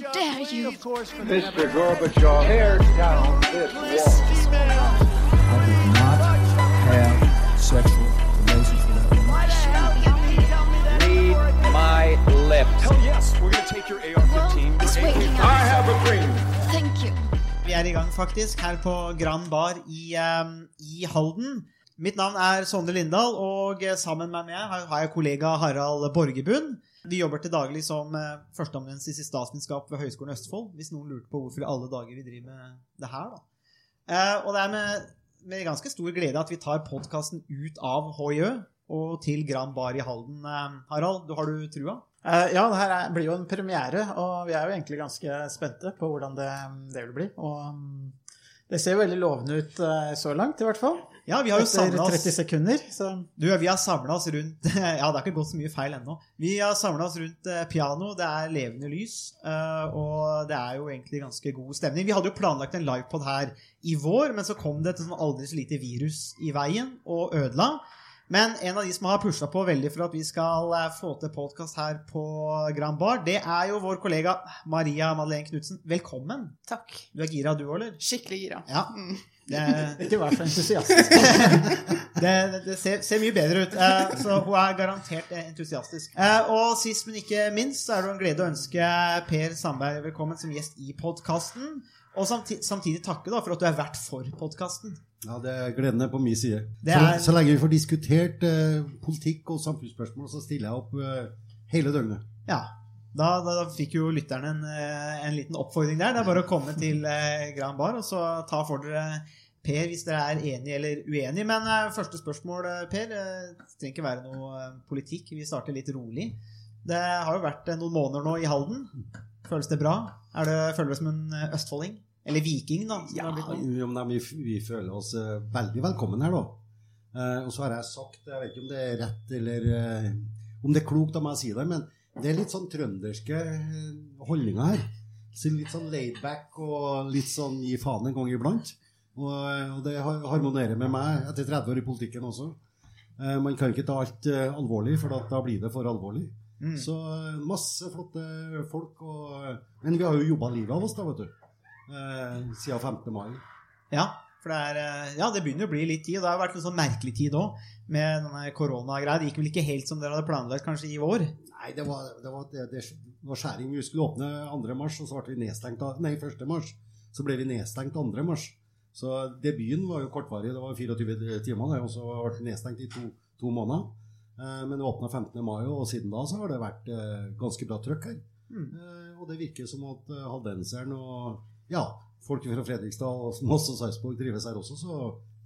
dare you? Mr. Gorbachev, tear down this wall. I did not have sexual relations with that woman. Read my lips. Hell yes, we're gonna take your AR-15. Well, it's waiting I have a dream. Thank you. Vi er i gang faktisk her på Grand Bar i, um, i Halden. Mitt navn er Sondre Lindahl, og eh, sammen med meg har har jeg kollega Harald Borgebunn. Vi jobber til daglig som uh, førsteamanuensis i statsvitenskap ved Høgskolen Østfold, hvis noen lurte på hvorfor i alle dager vi driver med det her. da. Eh, og det er med, med ganske stor glede at vi tar podkasten ut av HiØ og til Gran Bar i Halden. Eh, Harald, du, har du trua? Eh, ja, det her er, blir jo en premiere, og vi er jo egentlig ganske spente på hvordan det, det vil bli. Og mm, det ser jo veldig lovende ut eh, så langt, i hvert fall. Ja, vi har jo samla 30 oss sekunder. Så Du, vi har samla oss rundt Ja, det har ikke gått så mye feil ennå. Vi har samla oss rundt eh, piano. Det er levende lys. eh, og det er jo egentlig ganske god stemning. Vi hadde jo planlagt en livepod her i vår, men så kom det et sånn aldri så lite virus i veien og ødela. Men en av de som har pusha på veldig for at vi skal eh, få til podkast her på Grand Bar, det er jo vår kollega Maria Madeleine Knutsen. Velkommen. Takk. Du er gira, du òg, eller? Skikkelig gira. Ja. Det, ikke vær så entusiastisk. det, det ser, ser mye bedre ut. Eh, så hun er garantert eh, entusiastisk. Eh, og sist, men ikke minst, så er det en glede å ønske Per Sandberg velkommen som gjest i podkasten. Og samtidig, samtidig takke da for at du er vert for podkasten. Ja, det er gleden er på min side. Det er- Så, så lenge vi får diskutert eh, politikk og samfunnsspørsmål, så stiller jeg opp eh, hele døgnet. Ja. Da, da, da fikk jo lytterne en, eh, en liten oppfordring der. Det er bare å komme til eh, Gran Bar og så ta for dere Per hvis dere er enige eller uenige. Men eh, første spørsmål, eh, Per. eh, Det trenger ikke være noe eh, politikk. Vi starter litt rolig. Det har jo vært eh, noen måneder nå i Halden. Føles det bra? Er det, føler du deg som en eh, østfolding? Eller viking, da? Ja, vi, vi føler oss eh, veldig velkommen her, da. Eh, og så har jeg sagt, jeg vet ikke om det er rett eller eh, om det er klokt av meg å si det, men det er litt sånn trønderske eh, holdninger her. Så litt sånn laidback og litt sånn gi faen en gang iblant. Og, eh, og det harmonerer med meg etter 30 år i politikken også. Eh, man kan ikke ta alt eh, alvorlig, for da, da blir det for alvorlig. Mm. Så eh, masse flotte folk. Og, men vi har jo jobba livet av oss, da, vet du. Eh, siden 15. mai. Ja, for det, er, ja, det begynner å bli litt tid. Og det har vært en sånn merkelig tid òg, med denne koronagreia. Det gikk vel ikke helt som dere hadde planlagt kanskje i vår? Nei, det var, det var, det, det var skjæring. Vi skulle åpne 2. mars, og så ble vi nedstengt Nei, 1. mars. Så ble vi nedstengt 2. mars. Så debuten var jo kortvarig. Det var 24 timer, og så ble vi nedstengt i to, to måneder. Eh, men det åpna 15. mai, og siden da så har det vært eh, ganske bra trøkk her. Mm. Eh, og det virker som at haldenseren og ja, folk fra Fredrikstad og Moss og Sarpsborg trives her også, så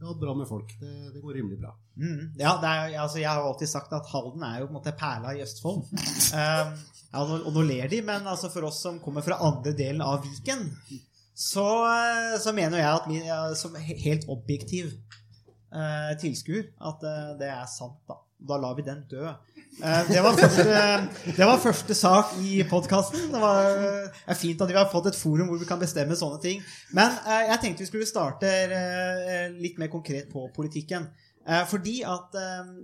ja, bra med folk. Det, det går rimelig bra. Mm. Ja, det er, altså, jeg har jo alltid sagt at Halden er jo på en måte perla i Østfold. Um, ja, og nå- og nå ler de, men altså for oss som kommer fra andre delen av Viken, så, eh, så mener jeg at min, som helt objektiv uh, tilskuer at uh, det er sant, da. Da lar vi den dø. Eh, det, var første, det var første sak i podkasten. Det var, eh, er fint at vi har fått et forum hvor vi kan bestemme sånne ting. Men eh, jeg tenkte vi skulle starte litt mer konkret på politikken. Fordi at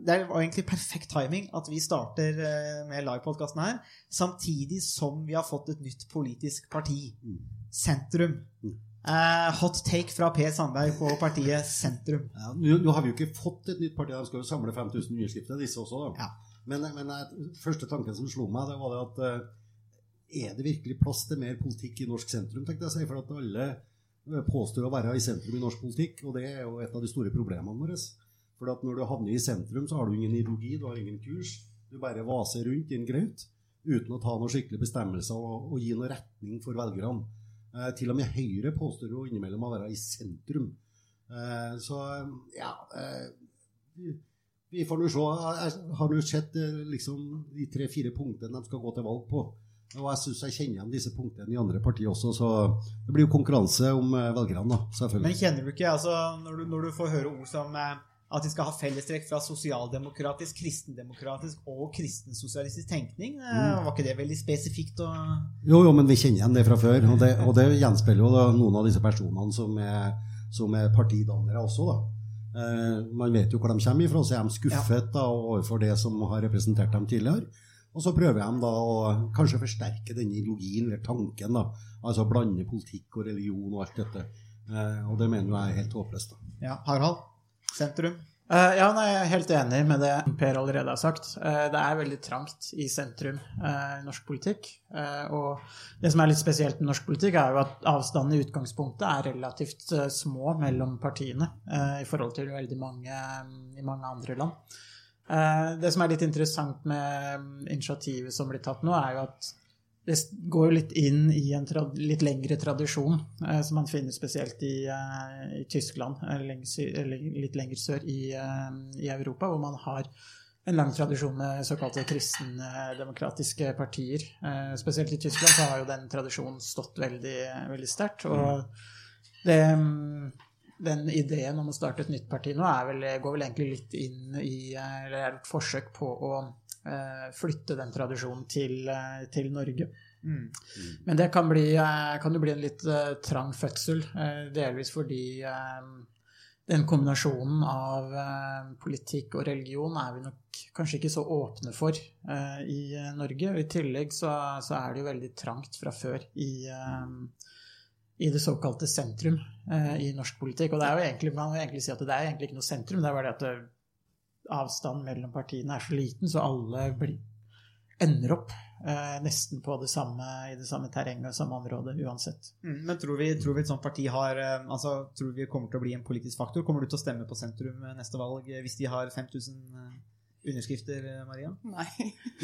det var egentlig perfekt timing at vi starter med livepodkasten her, samtidig som vi har fått et nytt politisk parti. Sentrum. Eh, hot take fra Per Sandberg på partiet Sentrum. Ja, nå, nå har vi jo ikke fått et nytt parti, de skal jo samle 5000 underskrifter, disse også. Ja. Men, men jeg, første tanken som slo meg, det var det at eh, er det virkelig plass til mer politikk i norsk sentrum, tenkte jeg å si. For at alle eh, påstår å være i sentrum i norsk politikk, og det er jo et av de store problemene våre. For at når du havner i sentrum, så har du ingen ideologi, du har ingen kurs. Du bare vaser rundt i en graut uten å ta noen skikkelige bestemmelser og, og gi noen retning for velgerne. Eh, til og med Høyre påstår jo innimellom å være i sentrum. Eh, så ja eh, vi, vi får nå se. Jeg har nå sett eh, liksom, de tre-fire punktene de skal gå til valg på. Og jeg syns jeg kjenner igjen disse punktene i andre partier også, så det blir jo konkurranse om eh, velgerne, da, Men kjenner du ikke, altså, når du, når du får høre ord som eh, at de skal ha fellestrekk fra sosialdemokratisk, kristendemokratisk og kristensosialistisk tenkning, Mm. var ikke det veldig spesifikt? Og... Jo, jo, men vi kjenner igjen det fra før, og det, og det gjenspeiler jo da noen av disse personene som er, som er partidannere også, da. Eh, man vet jo hvor de kommer ifra, så er de skuffet da, overfor det som har representert dem tidligere. Og så prøver de da å kanskje forsterke denne ideologien eller tanken. da, Altså blande politikk og religion og alt dette. Eh, og det mener jeg er helt håpløst. da. Ja, Harald? Sentrum? Uh, ja, nei, jeg er helt enig med det Per allerede har sagt. Uh, det er veldig trangt i sentrum eh, i norsk politikk. Og det som er litt spesielt med norsk politikk, er jo at avstanden i utgangspunktet er relativt små mellom partiene i forhold til veldig mange i mange andre land. Det som er litt interessant med mm, initiativet som blir tatt nå, er jo at det går jo litt inn i en litt lengre tradisjon, eh, som man finner spesielt i, eh, i Tyskland, eller, eller litt lenger sør i, eh, i Europa, hvor man har en lang tradisjon med såkalte kristendemokratiske partier. Eh, spesielt i Tyskland så har jo den tradisjonen stått veldig, veldig sterkt. Og det, mm, den ideen om å starte et nytt parti nå er vel, går vel egentlig litt inn i eh, Eller er et forsøk på å flytte den tradisjonen til, eh, til Norge. Mm. Men det kan, bli, eh, kan jo bli en litt eh, trang fødsel, eh, delvis fordi eh, den kombinasjonen av eh, politikk og religion er vi nok kanskje ikke så åpne for eh, i eh, Norge. Og I tillegg så, så er det jo veldig trangt fra før i, eh, i det såkalte sentrum eh, i norsk politikk. Og det er jo egentlig, man må egentlig si at det er egentlig ikke noe sentrum, det er bare det at det, avstanden mellom partiene er så liten, så alle blir, ender opp eh, nesten på det samme, i det samme terrenget og samme område uansett. Mm. Men tror vi, tror vi et sånt parti har eh, altså, Tror vi kommer til å bli en politisk faktor? Kommer du til å stemme på sentrum eh, neste valg eh, hvis de har 5000 eh, underskrifter, Maria? Nei.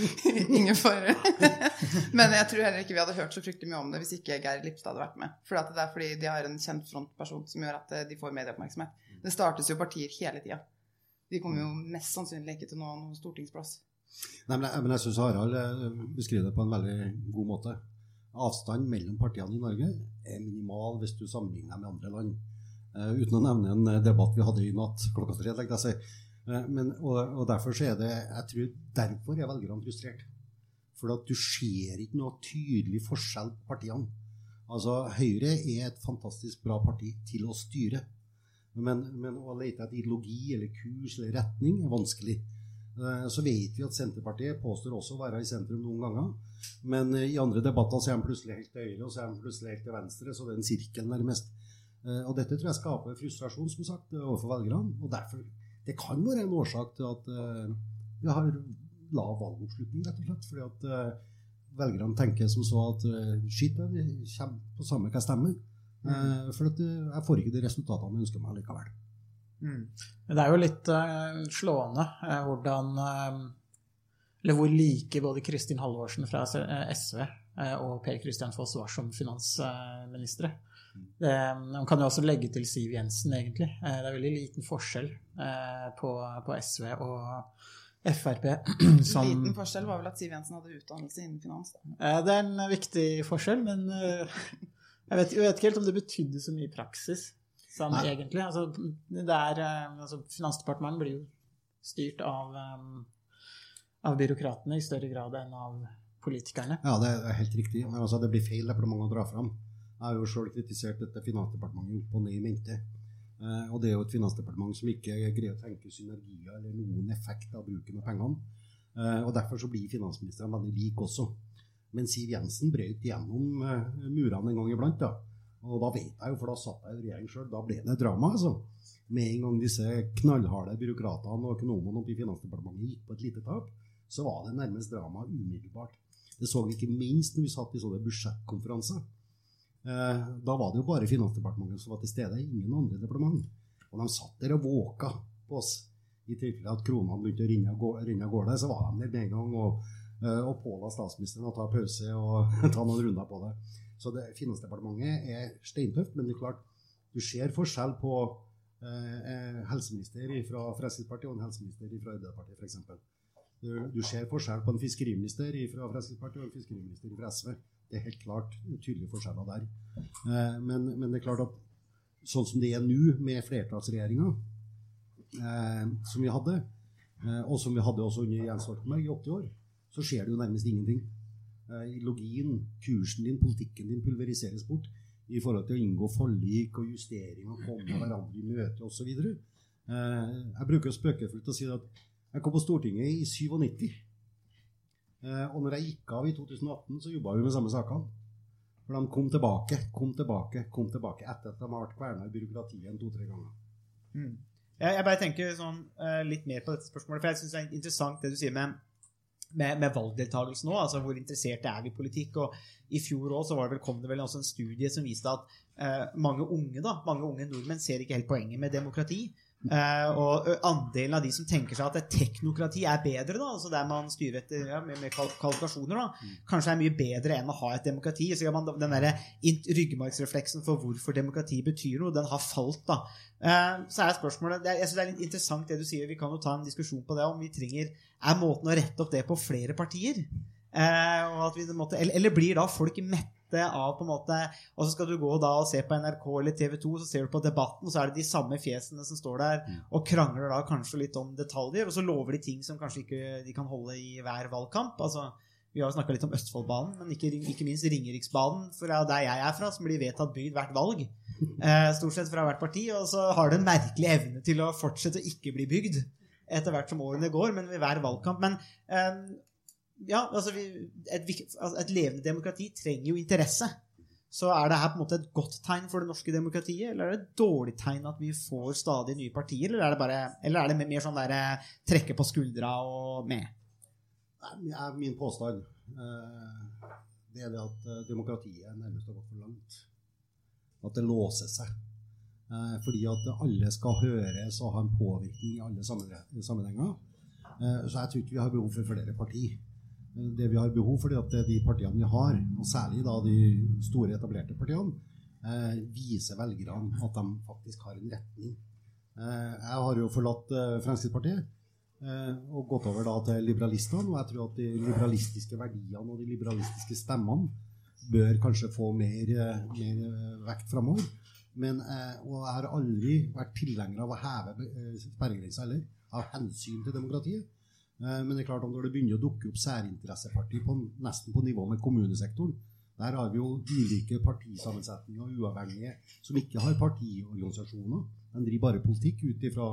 Ingen fare. Men jeg tror heller ikke vi hadde hørt så fryktelig mye om det hvis ikke Geir Lipstad hadde vært med. For det er fordi de har en kjent frontperson som gjør at de får medieoppmerksomhet. Det startes jo partier hele tida. De kommer jo mest sannsynlig ikke til noen stortingsplass. Nei, men jeg, men jeg syns Harald eh, beskriver det på en veldig god måte. Avstanden mellom partiene i Norge er minimal hvis du sammenligner med andre land. Uh, uten å nevne en eh, debatt vi hadde i natt klokka tre. legger jeg si. Eh, men, og, og derfor er det jeg tror Derfor er velgerne frustrert. For at du ser ikke noe tydelig forskjell på partiene. Altså, Høyre er et fantastisk bra parti til å styre. Men, men å lete etter ideologi eller kurs eller retning er vanskelig. Eh, Så vet vi at Senterpartiet påstår også å være i sentrum noen ganger. Men eh, i andre debatter så er de plutselig helt til høyre, og så er de plutselig helt til venstre. Så det er en sirkel nærmest. Eh, Og dette tror jeg skaper frustrasjon, som sagt, overfor velgerne. Og derfor Det kan være en årsak til at vi har lav valgoppslutning, rett og slett. Fordi at velgerne tenker som så at eh, shit, vi kommer på samme hva jeg stemmer. Eh, For at eh, jeg får ikke de resultatene jeg ønsker meg likevel. Mm. Men det er jo litt uh, slående uh, hvordan uh, Eller hvor like både Kristin Halvorsen fra SV og Per Kristian Foss var som finansministre. Det, man kan jo også legge til Siv Jensen, egentlig. Det er veldig liten forskjell eh, på, på SV og Frp. Som, Liten forskjell var vel at Siv Jensen hadde utdannelse innen finans. Da. Eh, Det er en viktig forskjell, men jeg vet, jeg vet ikke helt om det betydde så mye i praksis. Sånn, Nei. egentlig. Altså, det er, eh, altså, Finansdepartementet blir jo styrt av, um, av byråkratene i større grad enn av politikerne. Ja, det er helt riktig. Men altså, det blir feil departement å dra fram. Jeg har jo sjøl kritisert dette finansdepartementet opp og ned i mente. Eh, og det er jo et finansdepartement som ikke greier å tenke synergier eller noen effekt av bruken av pengene. Eh, og derfor så blir finansministeren veldig lik også. Men Siv Jensen brøt gjennom eh, murene en gang iblant. da. Og da vet jeg jo, for da satt jeg i regjering sjøl, da ble det drama, altså. Med en gang disse knallharde byråkratene og økonomene oppe i Finansdepartementet gikk på et lite tak, så var det nærmest drama umiddelbart. Det så vi ikke minst når vi satt i sånne budsjettkonferanser. Eh, da var det jo bare Finansdepartementet som var til stede, ingen andre departement. Og de satt der og våka på oss. I tilfelle at kronene begynte å renne av gårde, så var de der med en gang og, og påla statsministeren å ta pause og ta noen runder på det. Så det, Finansdepartementet er steintøft, men det er klart, du ser forskjell på eh, eh, helseminister fra Fremskrittspartiet og en helseminister fra Arbeiderpartiet, f.eks. Du, du ser forskjell på en fiskeriminister fra Fremskrittspartiet og en fiskeriminister fra SV. Det er helt klart tydelige forskjeller der. Eh, men, men det er klart at sånn som det er nå, med flertallsregjeringa eh, som vi hadde, eh, og som vi hadde også under Jens Stoltenberg i 80 år, så skjer det jo nærmest ingenting. Eh, ideologien, kursen din, politikken din pulveriseres bort i forhold til å inngå forlik og justering og komme hverandre i møte osv. Eh, jeg bruker spøkefullt å si at jeg kom på Stortinget i 97. Eh, Og når jeg gikk av i 2018, så jobba vi med samme sakene. For de kom tilbake, kom tilbake, kom tilbake etter at de har vært kverna i byråkratiet en to-tre ganger. Mm. Jeg, jeg bare tenker sånn, litt mer på dette spørsmålet, for jeg syns det er interessant det du sier med, med, med valgdeltakelse nå. altså Hvor interesserte er vi i politikk? og I fjor også var det vel, kom det vel også en studie som viste at eh, mange unge da, mange unge nordmenn ser ikke helt poenget med demokrati. Eh, og andelen av de som tenker seg at et teknokrati er bedre, da, altså der man styrer etter ja, med, med kvalifikasjoner, da, mm. kanskje er mye bedre enn å ha et demokrati. Så man, den der ryggmargsrefleksen for hvorfor demokrati betyr noe, den har falt. da. Uh, så er spørsmålet, det er, Jeg synes det er litt interessant det du sier, vi kan jo ta en diskusjon på det, om vi trenger Er måten å rette opp det på flere partier? Uh, og at vi, på eller, eller blir da folk mette av på en måte Og så skal du gå da og se på NRK eller TV 2, så ser du på debatten, og så er det de samme fjesene som står der og krangler da kanskje litt om detaljer, og så lover de ting som kanskje ikke de kan holde i hver valgkamp. altså vi har snakka litt om Østfoldbanen, men ikke, ikke minst Ringeriksbanen, fra der jeg er fra, som blir vedtatt bygd hvert valg. Eh, stort sett fra hvert parti. Og så har det en merkelig evne til å fortsette å ikke bli bygd etter hvert som årene går, men ved hver valgkamp. Men eh, ja, altså vi, et, altså et levende demokrati trenger jo interesse. Så er det her på en måte et godt tegn for det norske demokratiet, eller er det et dårlig tegn at vi får stadig nye partier, eller er det, bare, eller er det mer sånn der eh, trekke på skuldra og med? Nei, er min påstand eh, det er det at eh, demokratiet nærmest har gått for langt. At det låser seg. Fordi at alle skal høres og ha en påvirkning i alle sammenhenger. Så jeg tror ikke vi har behov for flere parti. Eh, Det vi har behov for, at er de partiene vi har, og særlig da de store etablerte partiene, eh, viser velgerne at de faktisk har en retning. Eh, jeg har jo forlatt eh, Fremskrittspartiet. Eh, og gått over da til liberalistene. Og jeg tror at de liberalistiske verdiene og de liberalistiske stemmene bør kanskje få mer, eh, mer eh, vekt framover. Men, eh, og jeg har aldri vært tilhenger av å heve eh, sperregrensa heller, av hensyn til demokratiet. Eh, men det er klart at når det begynner å dukke opp særinteressepartier på, nesten på nivå med kommunesektoren, der har vi jo ulike partisammensetninger, uavhengige, som ikke har partiorganisasjoner. De driver bare politikk ut ifra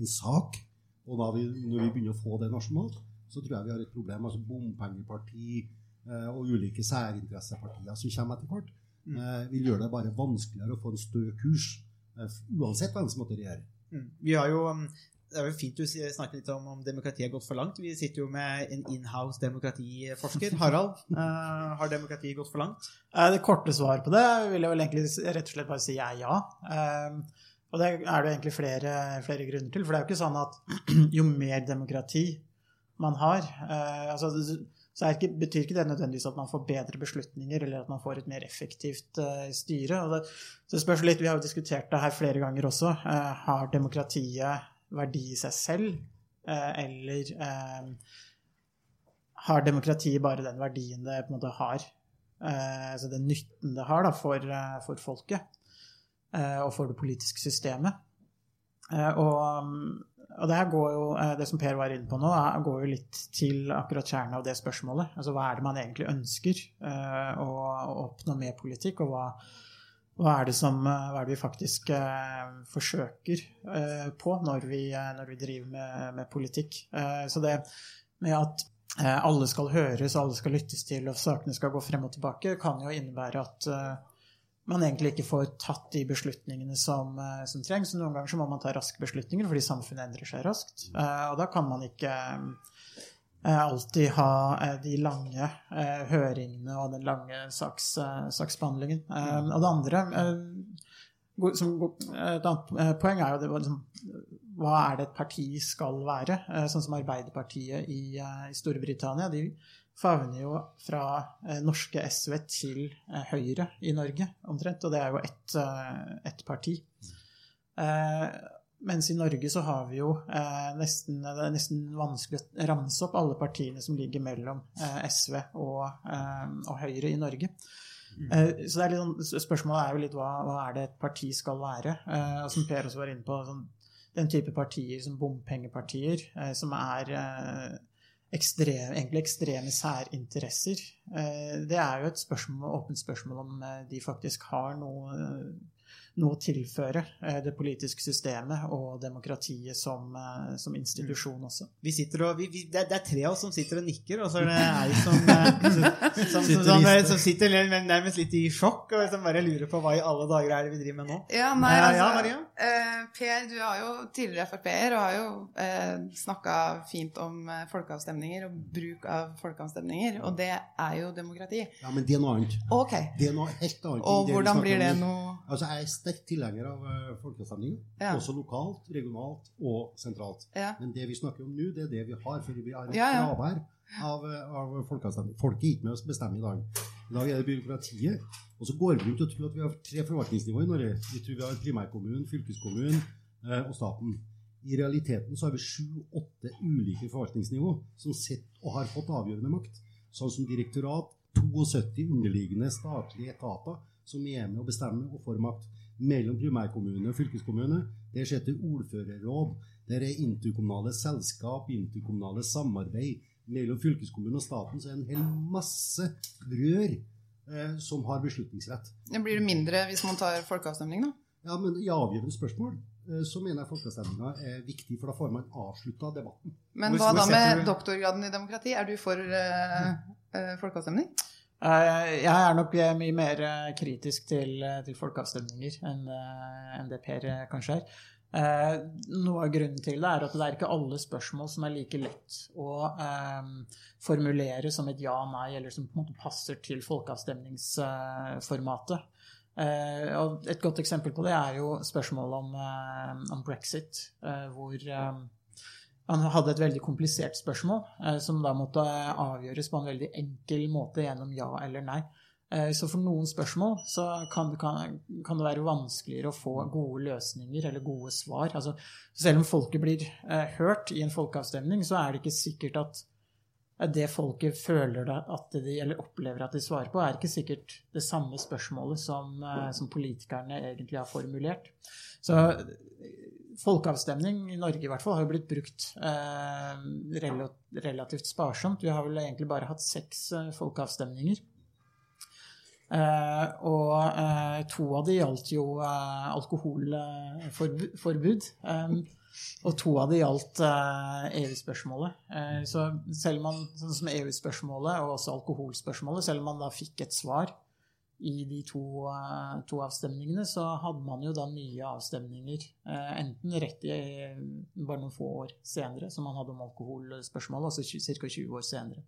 en sak. Og vi, når vi begynner å få det nasjonalt, så tror jeg vi har et problem. Altså bompengeparti eh, og ulike særinteressepartier som kommer etter hvert, eh, vil gjøre det bare vanskeligere å få en stø kurs, uansett hvem som måtte regjere. Mm. Vi har jo um, Det er jo fint du snakker litt om om demokratiet har gått for langt. Vi sitter jo med en inhouse demokratiforsker. Harald, uh, har demokratiet gått for langt? Eh, Det korte svaret på det vil jeg vel egentlig rett og slett bare si er ja. Uh, Og det er det egentlig flere, flere grunner til. For det er jo ikke sånn at jo mer demokrati man har uh, altså, så er ikke, betyr ikke det nødvendigvis at man får bedre beslutninger eller at man får et mer effektivt uh, styre. Og det, så spørs litt, Vi har jo diskutert det her flere ganger også. Uh, har demokratiet verdi i seg selv, eh, eller eh, har demokratiet bare den verdien det på en måte har? eh, altså den nytten det har da, for, for folket og for det politiske systemet. Og, um, og det jo, det som Per var inne på nå, går jo litt til akkurat kjernen av det spørsmålet. Altså hva er det man egentlig ønsker å, å oppnå med politikk, og hva, hva er det som eh, hva er det vi faktisk eh, forsøker eh, på når vi, når vi driver med, med politikk? Så det med at alle skal høres, alle skal lyttes til, og sakene skal gå frem og tilbake, kan jo innebære at man egentlig ikke får tatt de beslutningene som, som trengs. Noen ganger så må man ta raske beslutninger fordi samfunnet endrer seg raskt. Og da kan man ikke alltid ha eh, de lange eh, høringene og den lange saks, eh, saksbehandlingen. Eh, Og det andre eh, som, Et annet eh, poeng er jo det, liksom, hva er det et parti skal være? Eh, Sånn som Arbeiderpartiet i, eh, i Storbritannia. De favner jo fra eh, norske SV til eh, Høyre i Norge, omtrent. Og det er jo ett et parti. Eh, mens i Norge så har vi jo eh, nesten, det er nesten vanskelig å ramse opp alle partiene som ligger mellom eh, SV og, eh, og Høyre i Norge. Eh, så det er litt sånn, spørsmålet er jo litt hva, hva er det et parti skal være? Eh, og som Per også var inne på, sånn, den type partier som bompengepartier, eh, som er eh, ekstrem, egentlig ekstreme særinteresser. Eh, det er jo et spørsmål, åpent spørsmål om de faktisk har noe, noe å tilføre eh, det politiske systemet og demokratiet som, eh, som institusjon også. Vi sitter og, vi, vi, det, er, det er tre av oss som sitter og nikker, og så er det ei som, eh, som, som, som, som, som sitter nærmest litt i sjokk og som bare lurer på hva i alle dager er det vi driver med nå. Ja, nei, altså, ja, Maria? eh, Per, du har jo tidligere Frp-er og har jo eh, snakka fint om eh, folkeavstemninger og bruk av folkeavstemninger, og det er jo demokrati. Ja, men det er noe annet. Okay. Det er noe helt annet. Og hvordan blir det nå. noe Altså, Jeg sterk tilhenger av uh, folkeavstemninger. Ja. Også lokalt, regionalt og sentralt. Ja. Men det vi snakker om nå, det er det vi har. For vi har et fravær av, eh, av folkeavstemning. Folket er ikke med oss bestemme i dag. I dag er det byråkratiet. Og så går vi rundt og tror at vi har tre forvaltningsnivåer i Norge. Vi tror vi har primærkommunen, fylkeskommunen eh, og staten. I realiteten så har vi sju-åtte ulike forvaltningsnivå som sitter og har fått avgjørende makt. Sånn som direktorat, 72 underliggende statlige etater som er med å bestemme og får makt. Mellom primærkommune og fylkeskommune. Der sitter ordførerråd. Der er interkommunale selskap, interkommunale samarbeid. Mellom fylkeskommunen og staten så er det en hel masse rør eh, som har beslutningsrett. Det Blir det mindre hvis man tar folkeavstemning, da? Ja, men I avgjørende spørsmål eh, så mener jeg folkeavstemninga er viktig, for da får man avslutta debatten. Men hva da med doktorgraden i demokrati? Er du for eh, eh, folkeavstemning? Eh, Jeg er nok eh, mye mer eh, kritisk til, til folkeavstemninger enn enn det Per kanskje er. Noe av grunnen til det er at det er ikke alle spørsmål som er like lett å eh, formulere som et ja-nei, eller som på en måte passer til folkeavstemningsformatet. Eh, et godt eksempel på det er jo spørsmålet om, om brexit, hvor han hadde et veldig komplisert spørsmål, eh, som da måtte avgjøres på en veldig enkel måte gjennom ja eller nei. Eh, så for noen spørsmål så kan kan, kan det være vanskeligere å få gode løsninger eller gode svar. Altså, selv om folket blir eh, hørt i en folkeavstemning, så er det ikke sikkert at eh, det folket føler at de, eller opplever at de svarer på, er ikke sikkert det samme spørsmålet som, eh, som politikerne egentlig har formulert. Så eh, folkeavstemning i Norge i hvert fall har jo blitt brukt eh, rela- relativt sparsomt. Vi har vel egentlig bare hatt seks eh, folkeavstemninger. Eh, og eh, to av de gjaldt jo eh, alkoholforbud. Eh, og to av de gjaldt EU-spørsmålet. Så selv om man, sånn som EU-spørsmålet og også alkoholspørsmålet, selv om man da fikk et svar i de to, eh, to avstemningene, så hadde man jo da nye avstemninger. eh, enten rett i eh, bare noen få år senere, som man hadde om alkoholspørsmålet, altså ca. 20 år senere.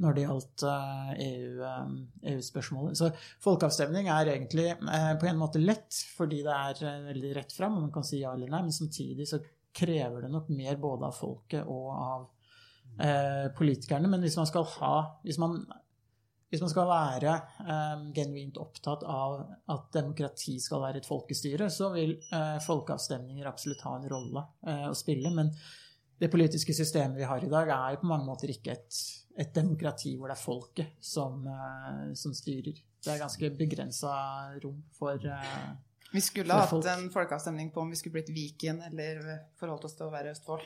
Når det gjaldt eh, EU, eh, EU-spørsmålet. Så folkeavstemning er egentlig på en måte lett, fordi det er veldig rett fram, og man kan si ja eller nei, men samtidig så krever det nok mer både av folket og av eh, politikerne. Men hvis man skal ha Hvis man, hvis man skal være eh, genuint opptatt av at demokrati skal være et folkestyre, så vil eh, folkeavstemninger absolutt ha en rolle eh, å spille. Men det politiske systemet vi har i dag, er jo på mange måter ikke et, et demokrati hvor det er folket som, eh, som styrer. Det er ganske begrensa rom for eh, Vi skulle For hatt folk. en folkeavstemning på om vi skulle blitt Viken eller forholdt oss til å være Østfold.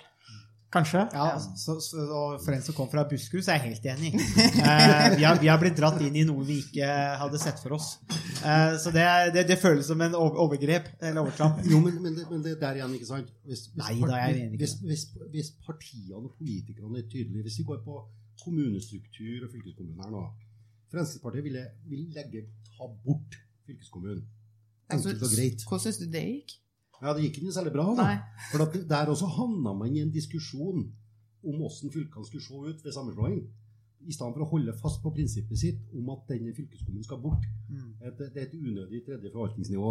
Kanskje? Ja, så, så, og For en som kom fra Buskerud, så er jeg helt enig. Eh, vi, har, vi har blitt dratt inn i noe vi ikke hadde sett for oss. Eh, så det, det, det føles som en overgrep eller overtramp. Jo, men, men, det, men det der igjen, ikke sant? Hvis, hvis, Nei, da er jeg enig. hvis, hvis, hvis partiene og politikerne er tydelige Hvis vi går på kommunestruktur og fylkeskommunen her nå Fremskrittspartiet ville, vil legge, ta bort fylkeskommunen. Enkelt og greit. Hvordan syns du det gikk? Ja, Det gikk ikke særlig bra. da. Nei. For Der også havna man i en diskusjon om hvordan fylkene skulle se ut ved sammenslåing. I stedet for å holde fast på prinsippet sitt om at denne fylkeskommunen skal bort. Mm. Et, det er et unødig tredje forvaltningsnivå.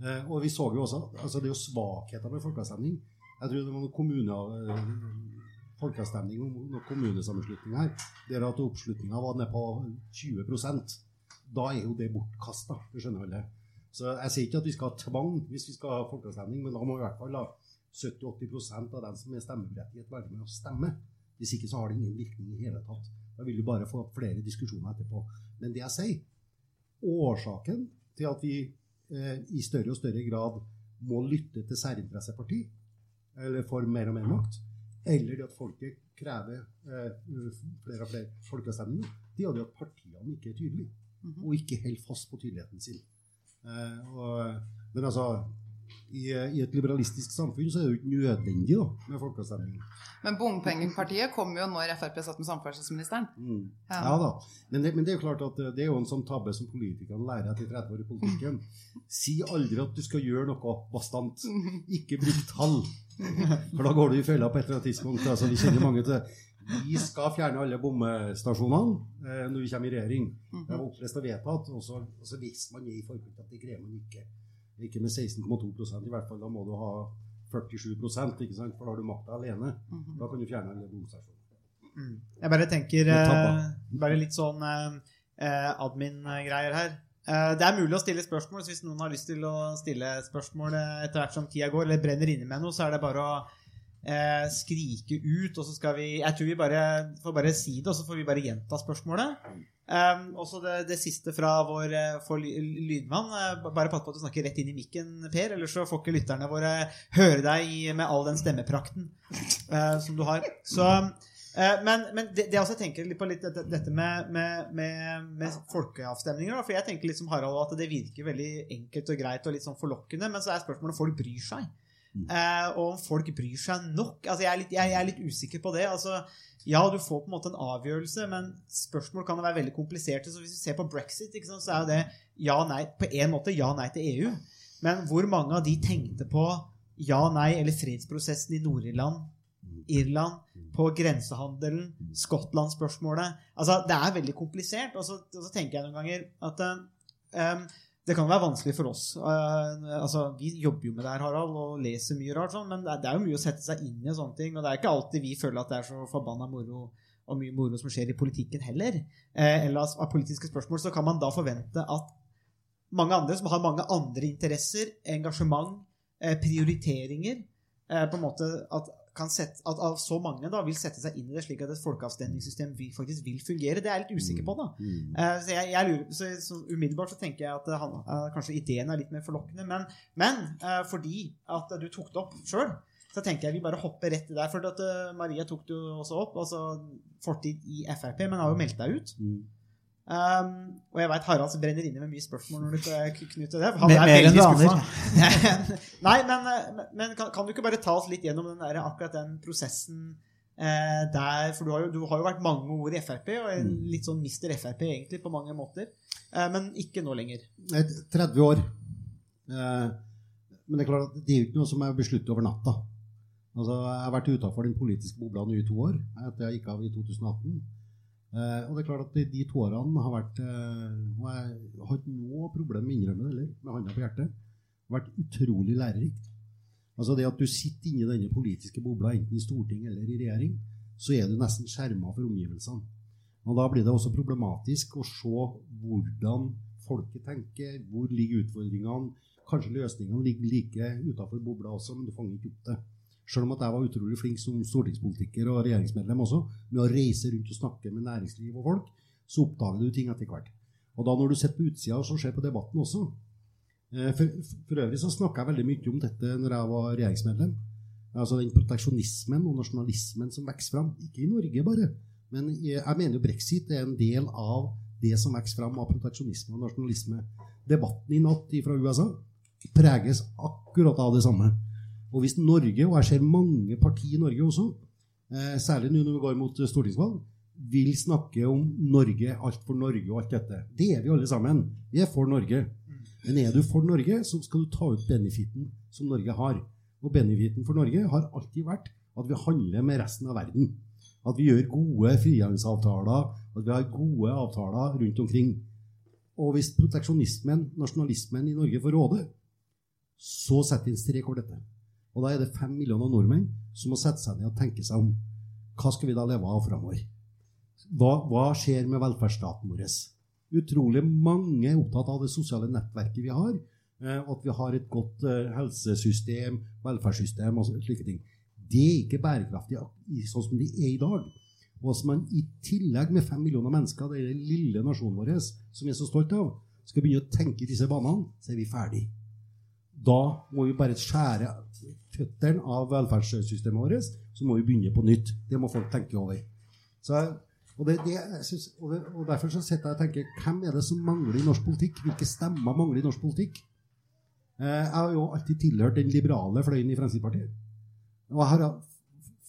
Eh, og vi så jo også altså Det er jo svakheter med folkeavstemning. Jeg tror det var noen kommune, eh, folkeavstemning om noen kommunesammenslutning her, der at oppslutninga var nede på 20% Da er jo det bortkasta. Det skjønner alle. Så jeg sier ikke at vi skal ha tvang hvis vi skal ha folkeavstemning, men da må i hvert fall 70-80% av dem som er stemmeberettiget, være med å stemme. Hvis ikke så har det ingen virkning i hele tatt. Da vil du bare få flere diskusjoner etterpå. Men det jeg sier, årsaken til at vi eh, i større og større grad må lytte til særinteresseparti, eller får mer og mer makt, eller det at folket krever eh, flere og flere folkeavstemninger, det er jo det at partiene ikke er tydelige, og ikke holder fast på tydeligheten sin. Eh, og, men altså i, I et liberalistisk samfunn så er det jo ikke nødvendig da, med folkeavstemning. Men bompengepartiet kom jo når Frp satt med samferdselsministeren. Mm. Ja. Ja da. Men det, men det er jo klart at eh, det er jo en sånn tabbe som politikerne lærer etter 30 år i politikken. Si aldri at du skal gjøre noe bastant. Ikke bruk tall. For da går du i fella på et eller annet tidspunkt. Altså, vi kjenner mange til Vi skal fjerne alle bommestasjonene eh, når vi kommer i regjering. Det var opplest og vedtatt, og så, og så visste man i forkant at det greier man ikke. Ikke med 16,2 i hvert fall. Da må du ha 47% ikke sant? for da har du makta alene. Da kan du fjerne alle bomstasjoner. Jeg bare tenker eh, Bare litt sånn eh, eh, admin-greier her. Eh, det er mulig å stille spørsmål, så hvis noen har lyst til å stille spørsmål eh, etter hvert som tida går, eller brenner inne med noe, så er det bare å eh, skrike ut, og så skal vi Jeg tror vi bare får bare si det, og så får vi bare gjenta spørsmålet. Um, også det, det siste fra vår eh, for lydmann. eh, bare pass på at du snakker rett inn i mikken, Per, ellers så får ikke lytterne våre høre deg med all den stemmeprakten eh, som du har. Så, eh, men men det, det jeg også tenker litt på litt dette, dette med, med, med, med folkeavstemninger. Da, for jeg tenker litt som Harald at det virker veldig enkelt og greit og litt sånn forlokkende, men så er spørsmålet om folk bryr seg. Eh, og om folk bryr seg nok. Altså, jeg, er litt, jeg, jeg er litt usikker på det. Altså, ja, du får på en måte en avgjørelse, men spørsmål kan være veldig kompliserte. Så hvis vi ser på brexit, sant, så er jo det ja, nei, på en måte ja, nei til EU. Men hvor mange av de tenkte på ja, nei eller fredsprosessen i Nord-Irland, Irland, på grensehandelen, Skottland-spørsmålet Altså, det er veldig komplisert. Og så, og så tenker jeg noen ganger at eh, det kan være vanskelig for oss. Uh, altså, vi jobber jo med det her, Harald, og leser mye rart, sånn, men det er, det er jo mye å sette seg inn i sånne ting. Og det er ikke alltid vi føler at det er så forbanna moro og mye moro som skjer i politikken heller. Eh, eller av, politiske spørsmål, så kan man da forvente at mange andre som har mange andre interesser, engasjement, eh, prioriteringer eh, på en måte at, sette, at av så mange da vil sette seg inn i det slik at et folkeavstemningssystem vil, faktisk vil fungere. Det er jeg litt usikker på. da. Mm. Uh, så jeg, jeg lurer, så, så Umiddelbart så tenker jeg at han, eh, kanskje ideen er litt mer forlokkende. Men, men uh, fordi at du tok det opp sjøl, så tenker jeg vi bare hopper rett i der. For at Maria tok det jo også opp. altså Fortid i Frp, men har jo meldt deg ut. Mm. Um, og jeg veit Harald brenner inne med mye spørsmål når du eh, knytter det. Han er veldig du aner. skuffa. Nei, men, eh, men kan, kan du ikke bare ta oss litt gjennom den der, akkurat den prosessen eh, der For du har, jo, du har jo vært mange år i Frp, og er litt sånn mister Frp egentlig på mange måter. Eh, men ikke nå lenger. 30 år. Eh, men det er klart at det er jo ikke noe som er besluttet over natta. Altså, jeg har vært utafor den politiske bobla nå i to år, etter jeg gikk av i 2018. Eh, og det er klart at de, de to har vært eh, Og jeg har ikke noe problem med å innrømme det heller, med hånda på hjertet. Vært utrolig lærerikt. Altså det at du sitter inni denne politiske bobla, enten i storting eller i regjering, så er du nesten skjerma for omgivelsene. Og da blir det også problematisk å se hvordan folket tenker, hvor ligger utfordringene. Kanskje løsningene ligger like utafor bobla også, men du fanger ikke opp det. Selv om at jeg var utrolig flink som stortingspolitiker og regjeringsmedlem også, med å reise rundt og snakke med næringsliv og folk, så oppdager du ting etter hvert. Og da når du sitter på utsida og ser på debatten også eh, For, for øvrig så snakka jeg veldig mye om dette når jeg var regjeringsmedlem. Altså den proteksjonismen og nasjonalismen som vokser fram. Ikke i Norge bare, men jeg mener jo brexit er en del av det som vokser fram av proteksjonisme og nasjonalisme. Debatten i natt fra USA preges akkurat av det samme. Og hvis Norge, og jeg ser mange partier i Norge også, eh, særlig nå når vi går mot stortingsvalg, vil snakke om Norge, alt for Norge og alt dette. Det er vi alle sammen. Vi er for Norge. Men er du for Norge, så skal du ta ut benefiten som Norge har. Og benefiten for Norge har alltid vært at vi handler med resten av verden. At vi gjør gode frihandelsavtaler, at vi har gode avtaler rundt omkring. Og hvis proteksjonismen, nasjonalismen i Norge får råde, så setter vi en strek over dette. Og da er det fem millioner nordmenn som må sette seg ned og tenke seg om. Hva skal vi da leve av framover? Hva, hva skjer med velferdsstaten vår? Utrolig mange er opptatt av det sosiale nettverket vi har, eh, og at vi har et godt eh, helsesystem, velferdssystem og slike ting. Det er ikke bærekraftig sånn som det er i dag. Og hvis man i tillegg med fem millioner mennesker, det er den lille nasjonen vår, som vi er så stolt av, skal begynne å tenke i disse banene, så er vi ferdig. Da må vi bare skjære føttene av velferdssystemet vårt, så må vi begynne på nytt. Det må folk tenke over. Så, Og, det, det, synes, og, det, og derfor så sitter jeg og tenker hvem er det som mangler i norsk politikk? Hvilke stemmer mangler i norsk politikk? Eh, jeg har jo alltid tilhørt den liberale fløyen i Fremskrittspartiet. Og jeg har,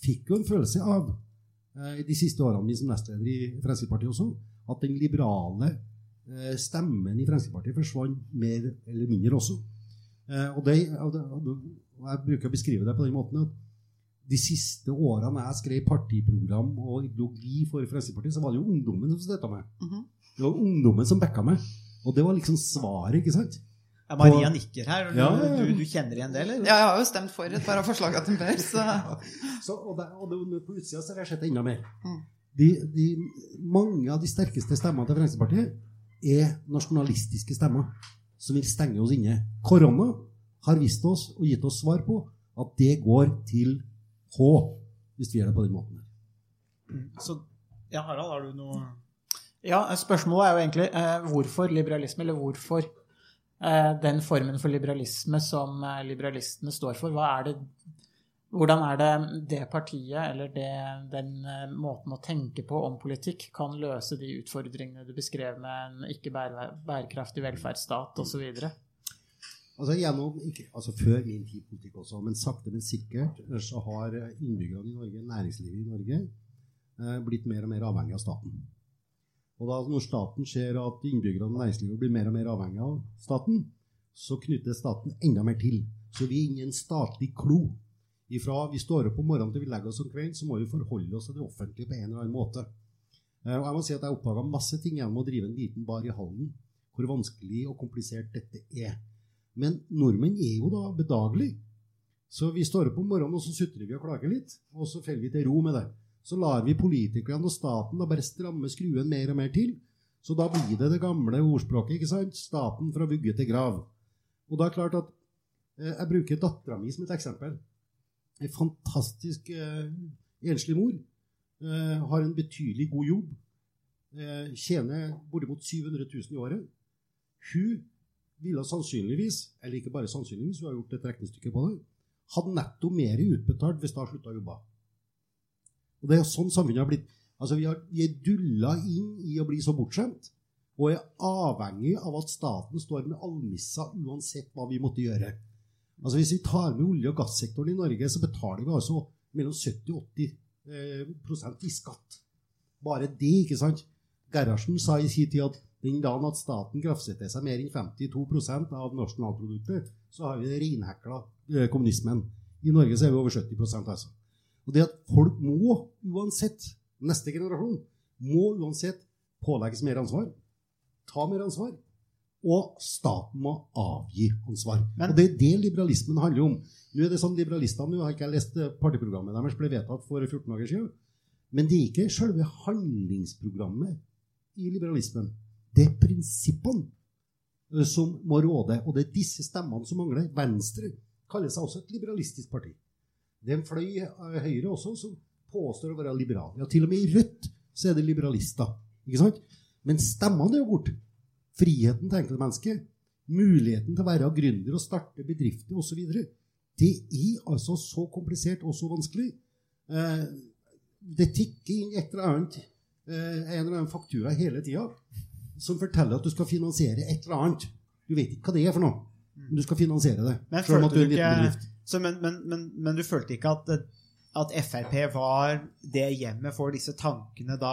fikk jo en følelse av, eh, de siste årene min som nestleder i Fremskrittspartiet også, at den liberale eh, stemmen i Fremskrittspartiet forsvant mer eller mindre også. Eh, og, det, og, det, og det- og jeg bruker å beskrive det på den måten at de siste årene jeg skrev partiprogram og ideologi for Fremskrittspartiet, så var det jo ungdommen som støtta meg. Mhm. Det var ungdommen som backa meg. Og det var liksom svaret, ikke sant? Ja, Maria nikker her. Du, Ja, du, du kjenner igjen det, eller? Ja, jeg har jo stemt for et par av forslagene til Per, så Så, og, der, og det, på utsida så har jeg sett enda mer. Mm. De, de, mange av de sterkeste stemmene til Fremskrittspartiet er nasjonalistiske stemmer som vil stenge oss inne. Korona har vist oss og gitt oss svar på at det går til H hvis vi gjør det på den måten. Så, ja, Harald, har du noe Ja, spørsmålet er jo egentlig eh, hvorfor liberalisme, eller hvorfor eh, den formen for liberalisme som eh, liberalistene står for. Hva er det, hvordan er det det partiet, eller det, den eh, måten å tenke på om politikk, kan løse de utfordringene du beskrev med en ikke bære, bærekraftig velferdsstat osv.? Altså, gjennom, ikke, altså Før min tid i politikk også, men sakte, men sikkert, så har innbyggerne i Norge, næringslivet i Norge, eh, blitt mer og mer avhengig av staten. Og da når staten ser at innbyggerne og næringslivet blir mer og mer avhengig av staten, så knytter staten enda mer til. Så vi er inne i en statlig klo. Ifra vi står opp om morgenen til vi legger oss om kvelden, så må vi forholde oss til det offentlige på en eller annen måte. Eh, Og jeg må si at jeg oppdaga masse ting gjennom å drive en liten bar i Halden, hvor vanskelig og komplisert dette er. Men nordmenn er jo da bedagelige. Så vi står opp om morgenen, og så sutrer vi og klager litt, og så faller vi til ro med det. Så lar vi politikerne og staten da bare stramme skruen mer og mer til. Så da blir det det gamle ordspråket, ikke sant? Staten fra vugge til grav. Og da er det klart at eh, Jeg bruker dattera mi som et eksempel. En fantastisk eh, enslig mor. Eh, har en betydelig god jobb. Eh, tjener bortimot 700 000 i året. Hun ville sannsynligvis, eller ikke bare sannsynligvis, hun har gjort et regnestykke på det, hatt netto mer utbetalt hvis hun slutta å jobbe. Og det er sånn samfunnet har blitt. Altså Vi, har, vi er dulla inn i å bli så bortskjemt, og er avhengig av at staten står med almisser uansett hva vi måtte gjøre. Altså Hvis vi tar med olje- og gassektoren i Norge, så betaler vi altså mellom 70 og 80 eh, i skatt. Bare det, ikke sant? Gerhardsen sa i sin tid at den dagen at staten kraftsetter seg mer enn 52% av nasjonalproduktet, så har vi reinhekla eh, kommunismen. I Norge så er vi over 70 altså. Og det at folk må uansett, neste generasjon, må uansett pålegges mer ansvar, ta mer ansvar, og staten må avgi ansvar. Men- og det er det liberalismen handler om. Nå er det sånn liberalistene, nå har ikke jeg lest eh, partiprogrammet deres, ble vedtatt for 14 dager siden, men det er ikke selve handlingsprogrammet i liberalismen. Det er prinsippene eh, som må råde, og det er disse stemmene som mangler. Venstre kaller seg også et liberalistisk parti. Det er en fløy eh, Høyre også som påstår å være liberal. Ja, til og med i Rødt så er det liberalister. Ikke sant? Men stemmene er jo borte. Friheten til enkeltmennesket, muligheten til å være gründer og starte bedrifter osv. Det er altså så komplisert og så vanskelig. Eh, det tikker inn et eller annet, en eller annen faktura hele tida som forteller at du skal finansiere et eller annet. Du vet ikke hva det er for noe, men du skal finansiere det. Men du ikke så, men, men, men, men du følte ikke at, at Frp var det hjemmet for disse tankene da?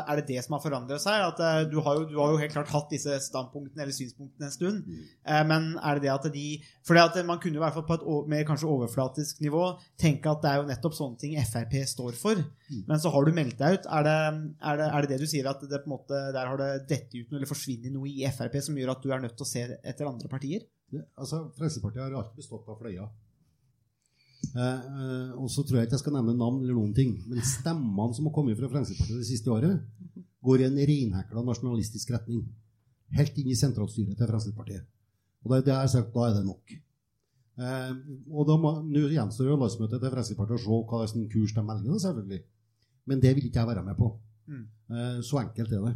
Er det det som har forandret seg? At eh, du har, jo, du har jo helt klart hatt disse standpunktene eller synspunktene en stund. Mm. Men er det det at de For at man kunne i hvert fall på et mer kanskje overflatisk nivå tenke at det er jo nettopp sånne ting Frp står for. Men så har du meldt deg ut. Er det er det, er det det du sier, at det på en måte, der har det dette ut noe eller forsvinner noe i Frp som gjør at du er nødt til å se etter andre partier? Det, altså, Fremskrittspartiet har alltid bestått av fløyer. Eh, eh, og så tror jeg ikke jeg skal nevne navn eller noen ting, men stemmene som har kommet fra Fremskrittspartiet det siste året, går i en reinhekla nasjonalistisk retning. Helt inn i sentralstyret til Fremskrittspartiet. Og det, det har jeg sagt, da er det nok. Eh, og da må, Nå gjenstår jo landsmøtet til Fremskrittspartiet å se hva slags kurs de velger, selvfølgelig. Men det vil ikke jeg være med på. Mm. Eh, så enkelt er det.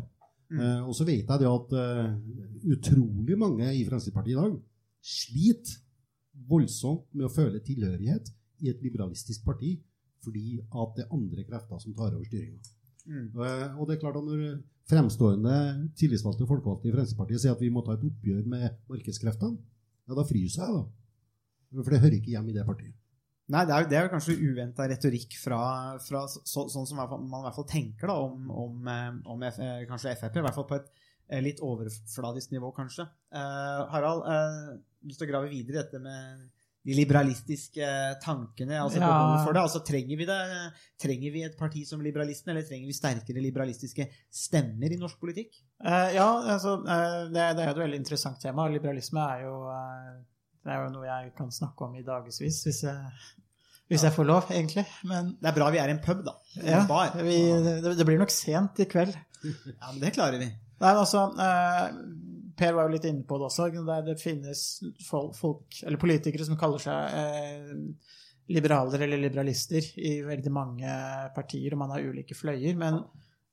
Mm. Eh, og så vet jeg det at eh, utrolig mange i Fremskrittspartiet i dag sliter voldsomt med å føle tilhørighet i et liberalistisk parti fordi at det er andre krefter som tar over styringa. Mm. Uh, Og det er klart at når fremstående tillitsvalgte folkevalgte i Fremskrittspartiet sier at vi må ta et oppgjør med markedskreftene, ja, da fryser jeg, da. For det hører ikke hjemme i det partiet. Nei, det er det er kanskje uventa retorikk fra, fra så, sånn som man i hvert fall tenker da, om, om, eh, om F, eh, kanskje Frp, i hvert fall på et litt overfladisk nivå, kanskje. Uh, Harald, uh, lyst til å grave videre i dette med de liberalistiske tankene, altså Ja. behovet for det. Altså, trenger vi det? Trenger vi et parti som Liberalisten, eller trenger vi sterkere liberalistiske stemmer i norsk politikk? Uh, ja, altså, uh, det, det er jo et veldig interessant tema. Liberalisme er jo, uh, det er jo noe jeg kan snakke om i dagevis, hvis jeg, hvis jeg får lov, egentlig. Men Det er bra vi er en pub, da. En ja, bar. vi, det, det blir nok sent i kveld. Ja, men det klarer vi. Nei, altså, eh, Per var jo litt inne på det også. der det finnes folk, eller politikere som kaller seg eh, liberaler eller liberalister i veldig mange partier, og man har ulike fløyer. Men,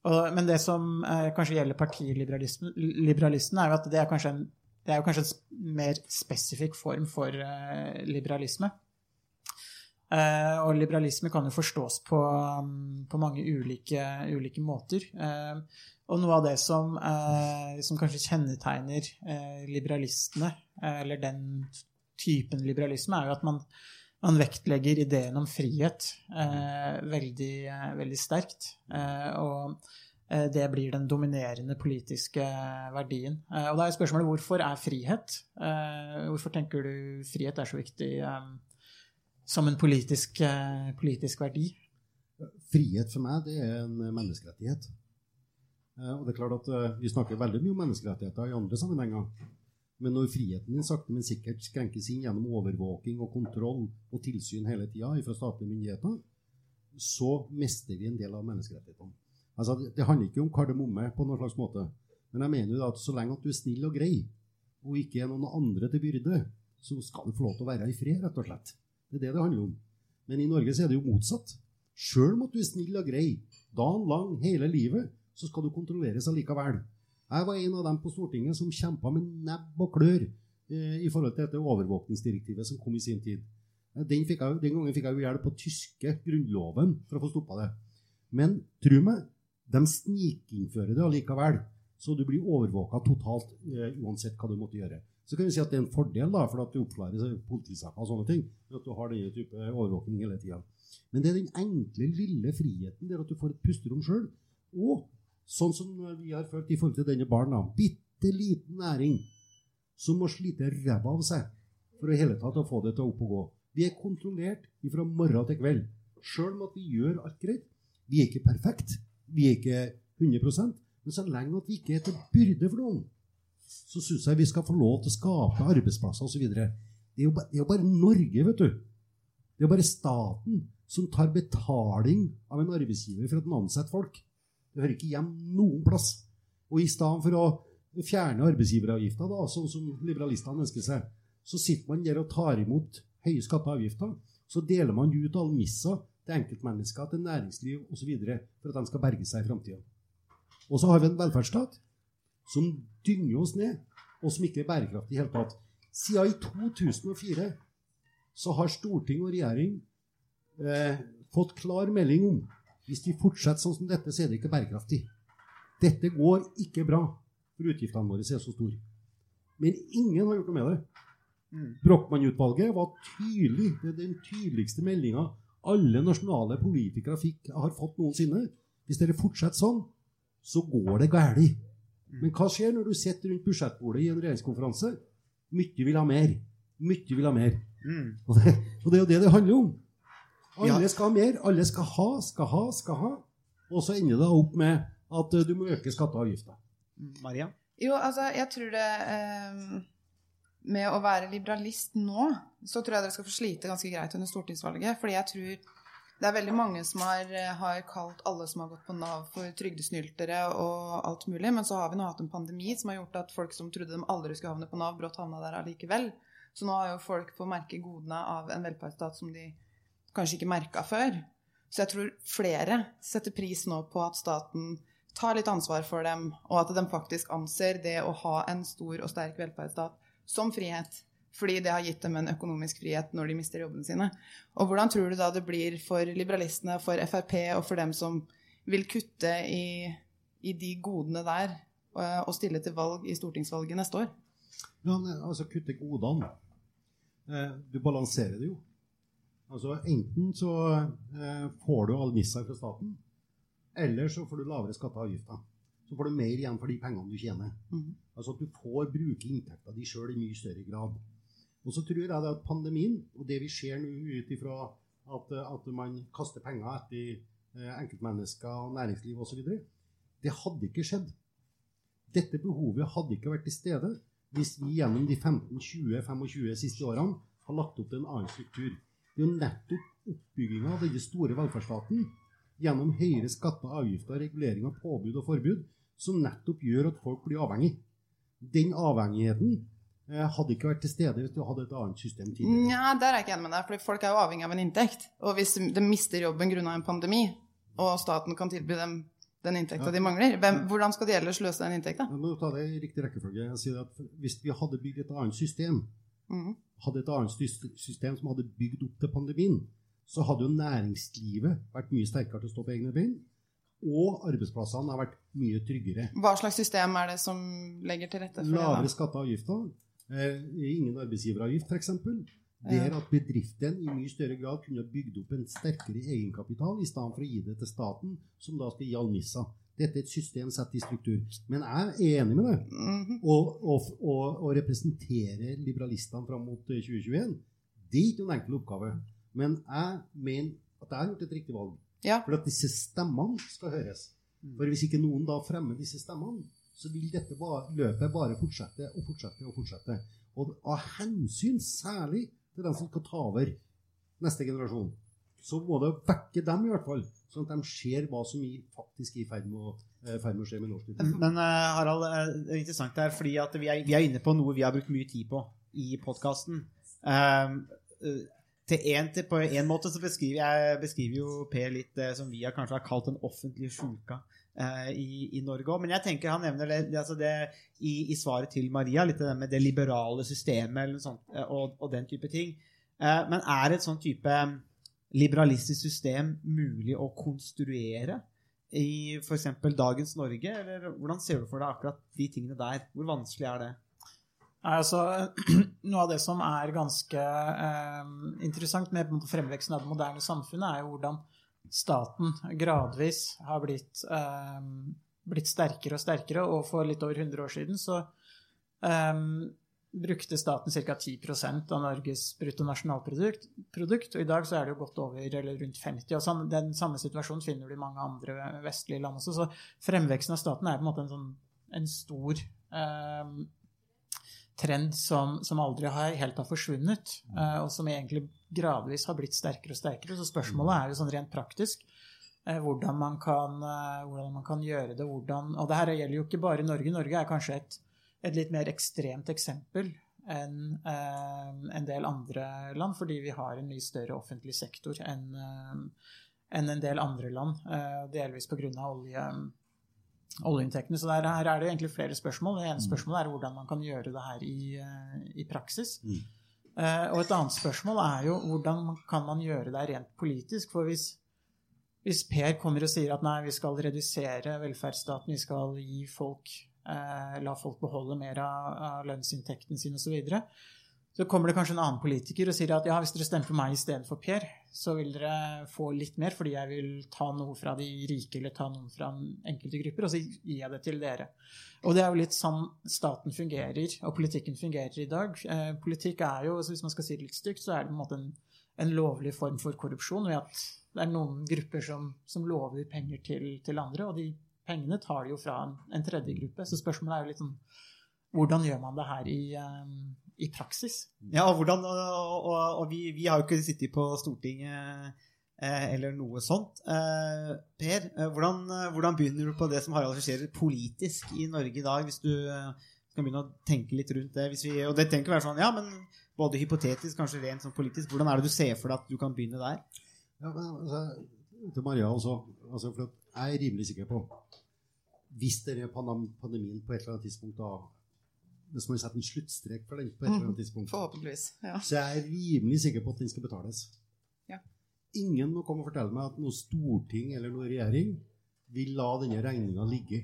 og, men det som eh, kanskje gjelder partiliberalisten, er jo at det er en, det er kanskje en mer spesifikk form for eh, liberalisme. Eh, og liberalisme kan jo forstås på, um, på mange ulike, ulike måter. Eh, og noe av det som, eh, som kanskje kjennetegner liberalistene, eller den typen liberalisme, er jo at man, man vektlegger ideen om frihet veldig, veldig sterkt. Og det blir den dominerende politiske verdien. Og da er spørsmålet hvorfor er frihet? Hvorfor tenker du frihet er så viktig som en politisk, eh, politisk verdi? Frihet for meg, det er en menneskerettighet. Eh, Og det er klart at eh, Vi snakker veldig mye om menneskerettigheter i andre sammenhenger. Men når friheten din sakte, men sikkert skrenkes inn gjennom overvåking og kontroll og tilsyn hele tida fra statlige myndigheter, så mister vi en del av menneskerettighetene. Altså, det, handler ikke om kardemomme på noen slags måte. Men jeg mener jo at så lenge at du er snill og grei, og ikke er noen andre til byrde, så skal du få lov til å være i fred, rett og slett. Det er det det handler om. Men i Norge så er det jo motsatt. Sjøl om at du er snill og grei, dagen lang, hele livet, så skal du kontrolleres allikevel. Jeg var en av dem på Stortinget som kjempa med nebb og klør eh, i forhold til dette overvåkningsdirektivet som kom i sin tid. Eh, Den, jeg, den gangen fikk jeg jo hjelp på tyske grunnloven for å få stoppa det. Men tro meg, de snikinnfører det allikevel. Så du blir overvåka totalt eh, uansett hva du måtte gjøre. Så kan vi si at det er en fordel da, for at du oppklarer politisaker og sånne ting. At du har denne type overvåking hele tida. Men det er den enkle, lille friheten der at du får et pusterom sjøl. Og sånn som vi har følt i forhold til denne barna, bitte liten næring som må slite ræva av seg for å hele tatt å få det til å opp og gå. Vi er kontrollert fra morgen til kveld. Sjøl om at vi gjør alt greit. Vi er ikke perfekt. Vi er ikke 100% men så lenge at vi ikke er til byrde for noen, så syns jeg vi skal få lov til å skape arbeidsplasser osv. Det, er det er jo bare Norge, vet du. Det er jo bare staten som tar betaling av en arbeidsgiver for at den ansetter folk. Det hører ikke hjem noen plass. Og i stedet for å fjerne arbeidsgiveravgifta, sånn som liberalistene ønsker seg, så sitter man der og tar imot høye skatter og avgifter. Så deler man ut almisser til enkeltmennesker, til næringsliv osv. for at de skal berge seg i framtida. Og så har vi en velferdsstat som dynger oss ned, og som ikke er bærekraftig i hele tatt. Siden i 2004 så har storting og regjering eh, fått klar melding om hvis vi fortsetter sånn som dette, så er det ikke bærekraftig. Dette går ikke bra, for utgiftene våre er så store. Men ingen har gjort noe med det. Brochmann-utvalget var tydelig. Det er den tydeligste meldinga alle nasjonale politikere fikk, har fått noensinne. Hvis dere fortsetter sånn, så går det galt. Men hva skjer når du sitter rundt budsjettbordet i en regjeringskonferanse? Mye vil ha mer. Mye vil ha mer. Mm. Og det, og det er jo det det handler om. Ja. Alle skal ha mer. Alle skal ha, skal ha, skal ha. Og så ender det opp med at eh, du må øke skatter og avgifter. Maria? Jo, altså, jeg tror det eh, Med å være liberalist nå, så tror jeg dere skal få slite ganske greit under stortingsvalget. Fordi jeg tror det er veldig mange som har, eh, har kalt alle som har gått på Nav for trygdesnyltere og alt mulig. Men så har vi nå hatt en pandemi som har gjort at folk som trodde de aldri skulle havne på Nav, brått havna der allikevel. Så nå har jo folk fått merke godene av en velferdsstat som de kanskje ikke merka før. Så jeg tror flere setter pris nå på at staten tar litt ansvar for dem, og at de faktisk anser det å ha en stor og sterk velferdsstat som frihet. Fordi det har gitt dem en økonomisk frihet når de mister jobbene sine. Og hvordan tror du da det blir for liberalistene, for Frp og for dem som vil kutte i, i de godene der eh, og stille til valg i stortingsvalget neste år? Ja, altså kutte godene. Eh, du balanserer det jo. Altså Enten så eh, får du almisser fra staten, eller så får du lavere skatter og avgifter. Så får du mer igjen for de pengene du tjener. Mm. Altså at du får bruke inntekta di sjøl i mye større grad. Og så tror jeg at pandemien, og det vi ser nå ut ifra at, at man kaster penger etter eh, enkeltmennesker og næringsliv osv., det hadde ikke skjedd. Dette behovet hadde ikke vært til stede hvis vi gjennom de 15-20-25 siste årene har lagt opp til en annen struktur. Det er jo nettopp oppbygginga av denne store velferdsstaten gjennom høyere skatter, avgifter, reguleringer, påbud og forbud som nettopp gjør at folk blir avhengig. Den avhengigheten hadde ikke vært til stede hvis du hadde et annet system tidligere. Nja, der er jeg ikke enig med deg, for folk er jo avhengig av en inntekt. Og hvis de mister jobben grunnet en pandemi, og staten kan tilby dem den inntekta Ja. de mangler, hvem, hvordan skal de ellers løse den inntekta? Ja, må ta det i riktig rekkefølge. Jeg sier at Hvis vi hadde bygd et annet system, mm. hadde et annet system som hadde bygd opp til pandemien, så hadde jo næringslivet vært mye sterkere til å stå på egne bein, og arbeidsplassene har vært mye tryggere. Hva slags system er det som legger til rette for det? Lavere da? skatter og avgifter, eh, ingen arbeidsgiveravgift f.eks. Der at bedriften i mye større grad kunne bygd opp en sterkere egenkapital i stedet for å gi det til staten, som da skal gi almisser. Dette er et system satt i struktur. Men jeg er enig med deg. Mhm. Og, og representere liberalistene fram mot eh, 2021, det er ikke noen enkel oppgave. Men jeg mener at jeg har gjort et riktig valg. Ja. For at disse stemmene skal høres. For hvis ikke noen da fremmer disse stemmene, så vil dette løpet bare fortsette og fortsette og fortsette. Og av hensyn særlig til dem som skal ta over neste generasjon, så må det vekke dem i hvert fall, sånn at de ser hva som faktisk er i ferd med å, eh, skje med norsk politikk. Men eh, Harald, eh, det er interessant her, fordi at vi er, vi er inne på noe vi har brukt mye tid på i podkasten. til en, til, på en måte så beskriver jeg beskriver jo Per litt det som vi har kanskje har kalt den offentlige sjuka i, i Norge òg. Men jeg tenker han nevner det, altså det i, i svaret til Maria, litt det med det liberale systemet sånt, eh, og, og den type ting. Eh, men er et sånn type liberalistisk system mulig å konstruere? i f.eks. dagens Norge? Eller hvordan ser du for deg akkurat de tingene der? Hvor vanskelig er det? Altså, noe av det som er ganske eh, interessant med fremveksten av det moderne samfunnet, er jo hvordan staten gradvis har blitt, eh, blitt sterkere og sterkere. Og for litt over 100 år siden så eh, brukte staten ca. 10% av Norges bruttonasjonalprodukt, produkt, og i dag så er det jo godt over eller rundt 50 og sånn, Den samme situasjonen finner du i mange andre vestlige land også. Så fremveksten av staten er på en måte en, sånn, en stor eh, trend som, som aldri har, helt har forsvunnet, eh, og som egentlig gradvis har blitt sterkere og sterkere. Så spørsmålet er jo sånn rent praktisk eh, hvordan, man kan, eh, hvordan man kan gjøre det. Hvordan, og det her gjelder jo ikke bare Norge. Norge er kanskje et, et litt mer ekstremt eksempel enn en del andre land, fordi vi har en mye større offentlig sektor enn enn en del andre land, delvis pga. olje oljeinntektene. Så der, her er det egentlig flere spørsmål. Det ene spørsmålet er hvordan man kan gjøre det her i, eh, i praksis. Mm. Eh, og et annet spørsmål er jo hvordan kan man gjøre det rent politisk? For hvis, hvis Per kommer og sier at nei, vi skal redusere velferdsstaten, vi skal gi folk, eh, la folk beholde mer av, av lønnsinntekten sin osv., så, videre, så kommer det kanskje en annen politiker og sier at ja, hvis dere stemmer på meg istedenfor Per, så vil dere få litt mer fordi jeg vil ta noe fra de rike eller ta noe fra enkelte grupper, og så gir jeg det til dere. Og det er jo litt sånn staten fungerer, og politikken fungerer i dag. Eh, politikk er jo, hvis man skal si det litt stygt, så er det på en måte en, en lovlig form for korrupsjon ved at det er noen grupper som, som lover penger til, til andre, og de pengene tar de jo fra en, en tredje gruppe. Så spørsmålet er jo litt sånn hvordan gjør man det her i, eh, i praksis? Ja, og, hvordan, og, og, og vi, vi har jo ikke sittet på Stortinget eh, eller noe sånt. Eh, per, eh, hvordan, hvordan begynner du på det som Harald skjer politisk i Norge i dag, hvis du eh, skal begynne å tenke litt rundt det? Hvis vi, og det tenker å være sånn, ja, men både hypotetisk, kanskje rent sånn politisk, hvordan er det du ser for deg at du kan begynne der? Ja, men, altså, til Maria også, altså, for jeg er rimelig sikker på hvis denne pandem- pandemien på et eller annet tidspunkt da Hvis man setter en sluttstrek for den på et eller annet tidspunkt, Forhåpentligvis. Ja. så jeg er rimelig sikker på at den skal betales. Ja. Ingen må komme og fortelle meg at noe storting eller noe regjering vil la denne regninga ligge.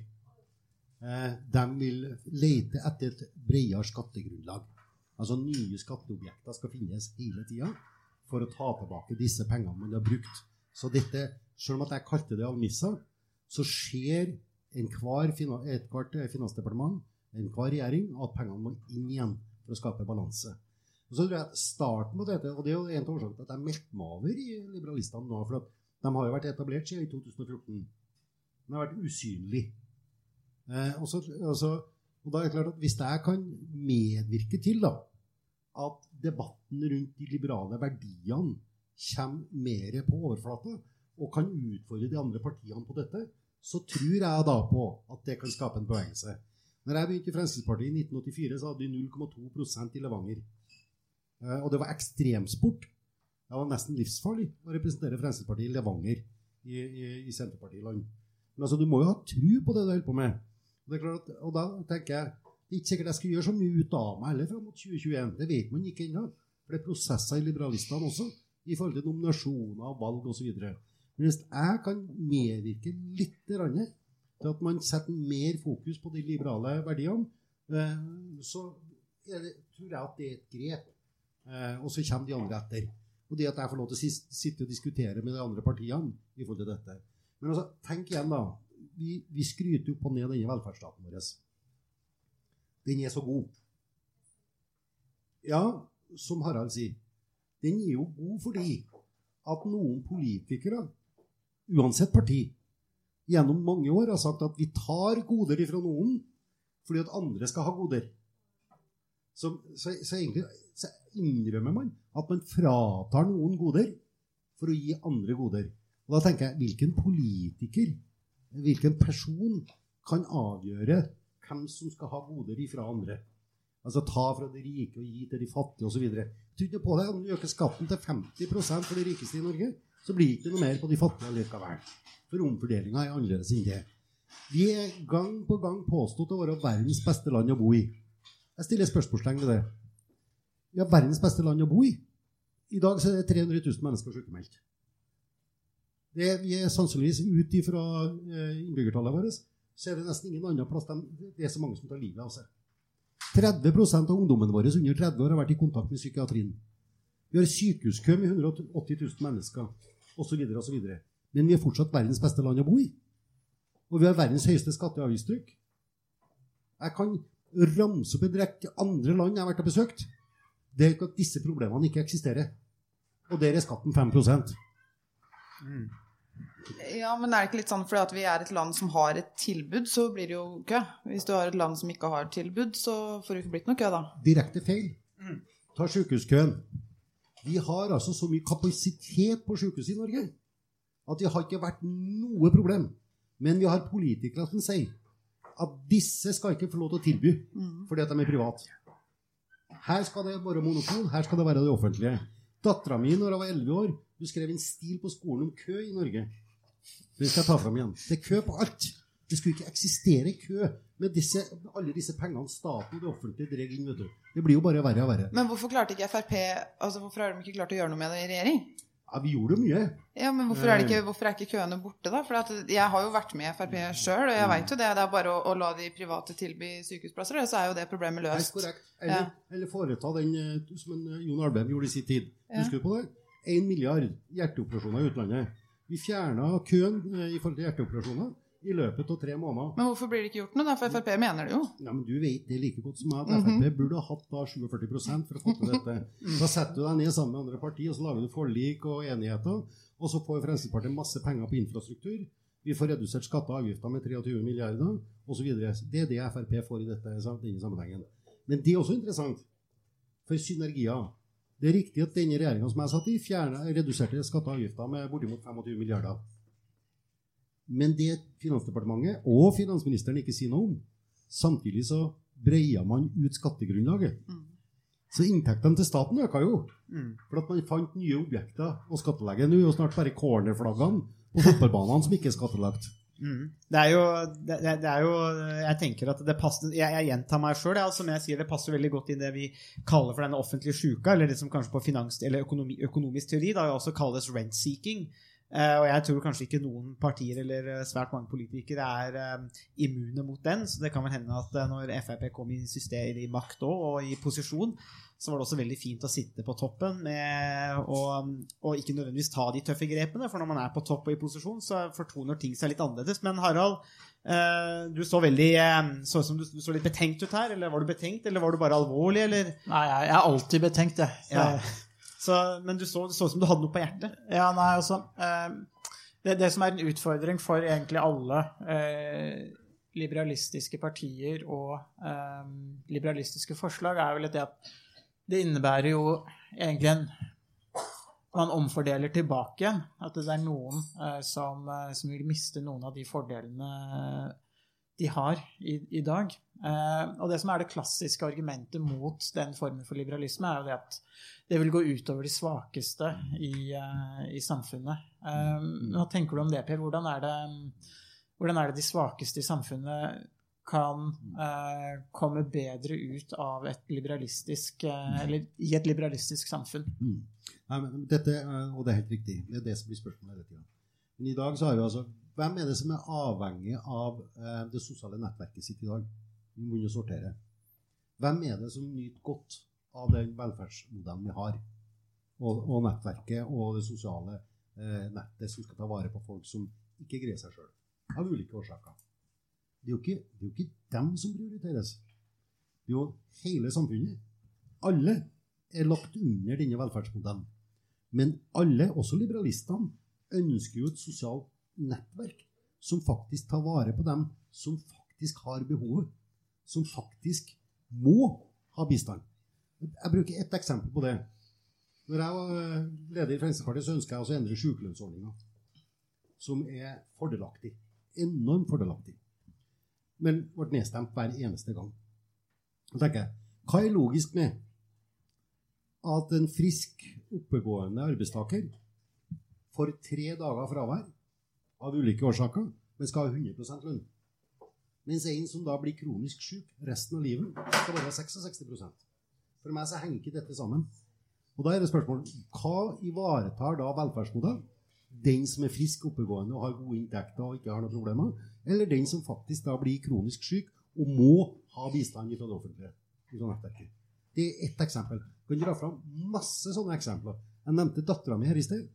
Eh, de vil lete etter et bredere skattegrunnlag. Altså nye skatteobjekter skal finnes hele tida for å ta tilbake disse pengene man har brukt. Så dette, selv om jeg kalte det almisser, så ser enhver ethvert eh, finansdepartement, enhver regjering, at pengene må inn igjen for å skape balanse. Og så tror jeg starten på dette, og det er jo en av årsakene til at jeg meldte meg over i liberalistene nå, for de har jo vært etablert siden i 2014. De har vært usynlige. Eh, og, så, og, så, og da er det klart at hvis jeg kan medvirke til da, at debatten rundt de liberale verdiene kommer mer på overflata, og kan utfordre de andre partiene på dette, så tror jeg da på at det kan skape en bevegelse. Når jeg begynte i Fremskrittspartiet i 1984, så hadde de 0,2 i Levanger. Eh, og det var ekstremsport. Det var nesten livsfarlig å representere Fremskrittspartiet i Levanger i, i, i Senterpartiland. Men altså, du må jo ha tru på det du holder på med. Og, at, og da tenker jeg det er ikke sikkert jeg skal gjøre så mye ut av meg heller fram mot 2021. Det vet man ikke ennå. For det er prosesser i liberalistene også i forhold til nominasjoner, valg osv. Men hvis jeg kan medvirke litt til at man setter mer fokus på de liberale verdiene, eh, så det, tror jeg at det er et grep. Eh, og så kommer de andre etter. Og det at jeg får lov til å sitte og diskutere med de andre partiene i forhold til dette. Men altså, tenk igjen, da. Vi, vi skryter opp og ned denne velferdsstaten vår. Den er så god. Ja, som Harald sier, den er jo god fordi at noen politikere, uansett parti, gjennom mange år har sagt at vi tar goder ifra noen fordi at andre skal ha goder. Så, så, så egentlig så innrømmer man at man fratar noen goder for å gi andre goder. Og da tenker jeg, hvilken politiker, hvilken person kan avgjøre hvem som skal ha goder ifra andre? Altså ta fra de rike og gi til de fattige osv. Tror ikke på det. Du øker skatten til 50% for de rikeste i Norge, så blir det ikke noe mer på de fattige likevel. For omfordelinga er annerledes enn det. Vi er gang på gang påstått å være verdens beste land å bo i. Jeg stiller spørsmålstegn ved det. Ja, verdens beste land å bo i. I dag er det 300 000 mennesker sykemeldt. Det, vi er sannsynligvis ut ifra eh, innbyggertallet vårt, så er det nesten ingen annen plass enn det er så mange som tar livet av seg. 30% av ungdommen vår under 30 år har vært i kontakt med psykiatrien. Vi har sykehuskø med 180 000 mennesker, osv., osv. Men vi er fortsatt verdens beste land å bo i. Og vi har verdens høyeste skatte- og avgiftstrykk. Jeg kan ramse opp en rekke andre land jeg har vært og besøkt, der ikke at disse problemene ikke eksisterer. Og der er skatten 5 mm. Ja, men er det ikke litt sånn fordi at vi er et land som har et tilbud, så blir det jo kø? Hvis du har et land som ikke har tilbud, så får det ikke blitt noe kø, da. Direkte feil. Ta sykehuskøen. Vi har altså så mye kapasitet på sykehuset i Norge at det har ikke vært noe problem. Men vi har politikere som sier at disse skal ikke få lov til å tilby fordi at de er private. Her skal det være monopol, her skal det være det offentlige. Dattera mi, når hun var 11 år, hun skrev en stil på skolen om kø i Norge. Den skal jeg ta fram igjen. Det er kø på alt. Det skulle ikke eksistere kø med disse, alle disse pengene staten og det offentlige drar inn. vet du. Det blir jo bare verre og verre. Men hvorfor klarte ikke Frp altså Hvorfor har de ikke klart å gjøre noe med det i regjering? Ja, Vi gjorde jo mye. Ja, men hvorfor er, det ikke, hvorfor er ikke køene borte, da? For at jeg har jo vært med i Frp sjøl, og jeg veit jo det. Det er bare å, å la de private tilby sykehusplasser, så er jo det problemet Helt løst. korrekt. Eller, Ja. eller foreta den eh, som eh, Jon Alvheim gjorde i sin tid. Ja. Husker du på det? 1 milliard hjerteoperasjoner i utlandet. Vi fjerna køen eh, i forhold til hjerteoperasjoner i løpet av tre måneder. Men hvorfor blir det ikke gjort noe, da? For Frp mener det jo. Ja, men Du vet det like godt som meg at Mhm. Frp burde ha hatt da 47% for å få til dette. Da setter du deg ned sammen med andre partier, og så lager du forlik og enigheter. Og så får Fremskrittspartiet masse penger på infrastruktur. Vi får redusert skatter og avgifter med 23 milliarder osv. Det er det Frp får i dette, denne sammenhengen. Men det er også interessant. For synergier. Det er riktig at denne regjeringa som jeg satt i, fjernet, reduserte skatter og avgifter med bortimot 25 milliarder. Men det Finansdepartementet og finansministeren ikke sier noe om, samtidig så breier man ut skattegrunnlaget. Så inntektene til staten øker jo. For at man fant nye objekter å skattlegge. Nå er jo snart bare cornerflaggene og fotballbanene som ikke er skattelagt. Mm. Det er jo, det, det er jo Jeg tenker at det passer Jeg, jeg gjentar meg sjøl. Som jeg sier, det passer veldig godt inn det vi kaller for denne offentlige sjuka, eller det som kanskje på finans, eller økonomi, økonomisk teori da også kalles rent-seeking. Eh, og jeg tror kanskje ikke noen partier eller eh, svært mange politikere er eh, immune mot den. Så det kan vel hende at eh, når Frp kom i, system, i makt òg, og i posisjon, så var det også veldig fint å sitte på toppen med, og, og ikke nødvendigvis ta de tøffe grepene. For når man er på topp og i posisjon, så fortoner ting seg litt annerledes. Men Harald, eh, du så veldig eh, så ut som du, du så litt betenkt ut her. Eller var du betenkt, eller var du bare alvorlig, eller? Nei, jeg, er alltid betenkt, jeg. Ja. Så, men du så, det ut som du hadde noe på hjertet. Ja, nei, altså eh, det, det som er en utfordring for egentlig alle eh, liberalistiske partier og eh, liberalistiske forslag, er vel det at det innebærer jo egentlig en Man omfordeler tilbake igjen. At det er noen eh, som, eh, som vil miste noen av de fordelene de har i, i dag. Eh, og det som er det klassiske argumentet mot den formen for liberalisme, er jo det at det vil gå utover de svakeste i, eh, i samfunnet. Eh, hva tenker du om det, Per? Hvordan er det, hvordan er det de svakeste i samfunnet kan eh, komme bedre ut av et liberalistisk eh, Eller i et liberalistisk samfunn? Mm. Nei, dette, og det er helt riktig. Det er det som blir spørsmålet. Men i dag så har vi altså Hvem er det som er avhengig av eh, det sosiale nettverket sitt i dag? Vi må begynne å sortere. Hvem er det som nyter godt av den velferdsmodellen vi har? Og, og nettverket og det sosiale eh, nettet som skal ta vare på folk som ikke greier seg sjøl. Av ulike årsaker. Det er, ikke, det er jo ikke dem som prioriteres. Det er jo hele samfunnet. Alle er lagt under denne velferdsmodellen. Men alle, også liberalistene, ønsker jo et sosialt nettverk som faktisk tar vare på dem som faktisk har behovet. Som faktisk må ha bistand. Jeg bruker ett eksempel på det. Når jeg var eh, leder i Fremskrittspartiet, så ønska jeg å endre sykelønnsordninga. Som er fordelaktig. Enormt fordelaktig. Men ble nedstemt hver eneste gang. Så tenker jeg, hva er logisk med at en frisk, oppegående arbeidstaker får tre dager fravær av ulike årsaker, men skal ha 100% lønn? Mens en som da blir kronisk syk resten av livet, skal bare ha 66 For meg så henger ikke dette sammen. Og da er det spørsmålet hva ivaretar da velferdsmodellen? Den som er frisk, oppegående og har gode inntekter og ikke har noen problemer? Eller den som faktisk da blir kronisk syk og må ha bistand fra det offentlige? Fra? Det er ett eksempel. Jeg kan dra fram masse sånne eksempler. Jeg nevnte dattera mi her i sted,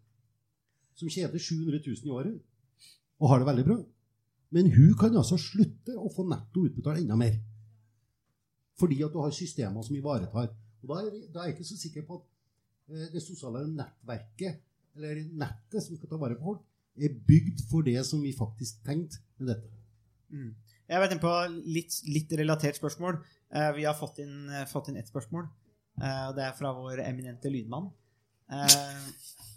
som tjener 700 000 i året og har det veldig bra. Men hun kan altså slutte å få netto utbetalt enda mer. Fordi at du har systemer som ivaretar. Og da er, da er jeg ikke så sikker på at eh, det sosiale nettverket, eller nettet som skal ta vare på folk, er bygd for det som vi faktisk tenkte med dette. Jeg har vært inne på litt, litt relatert spørsmål. Eh, vi har fått inn, fått inn ett spørsmål. eh, det er fra vår eminente lydmann. Eh,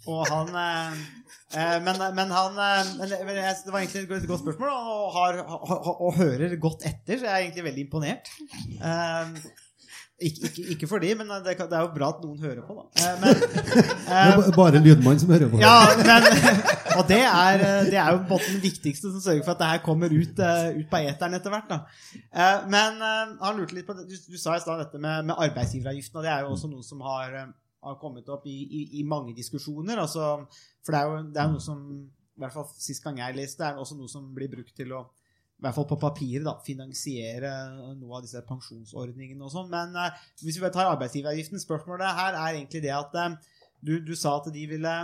og han eh, eh, men, men han men, det- var egentlig et godt- spørsmål, og, har, ha- og hører godt etter, så jeg er egentlig veldig imponert. Ikke, ikke, ikke for de, men det, det er jo bra at noen hører på, da. Eh, men, er bare lydmann som hører på. ja, men, og det er, det er jo på den viktigste som sørger for at det her kommer ut, ut på eteren etter hvert. Da. Eh, Men han lurte litt på. Du, du sa i stad dette med, med arbeidsgiveravgiften, og det er jo også noe som har, har kommet opp i, i, i mange diskusjoner. Altså, for det er jo det er noe som, i hvert fall sist gang jeg leste, er også noe som blir brukt til å i hvert fall på papiret, da, finansiere noe av disse pensjonsordningene og sånn. Men eh, hvis vi tar arbeidsgiveravgiften, spørsmålet her er egentlig det at eh, du, du sa at de ville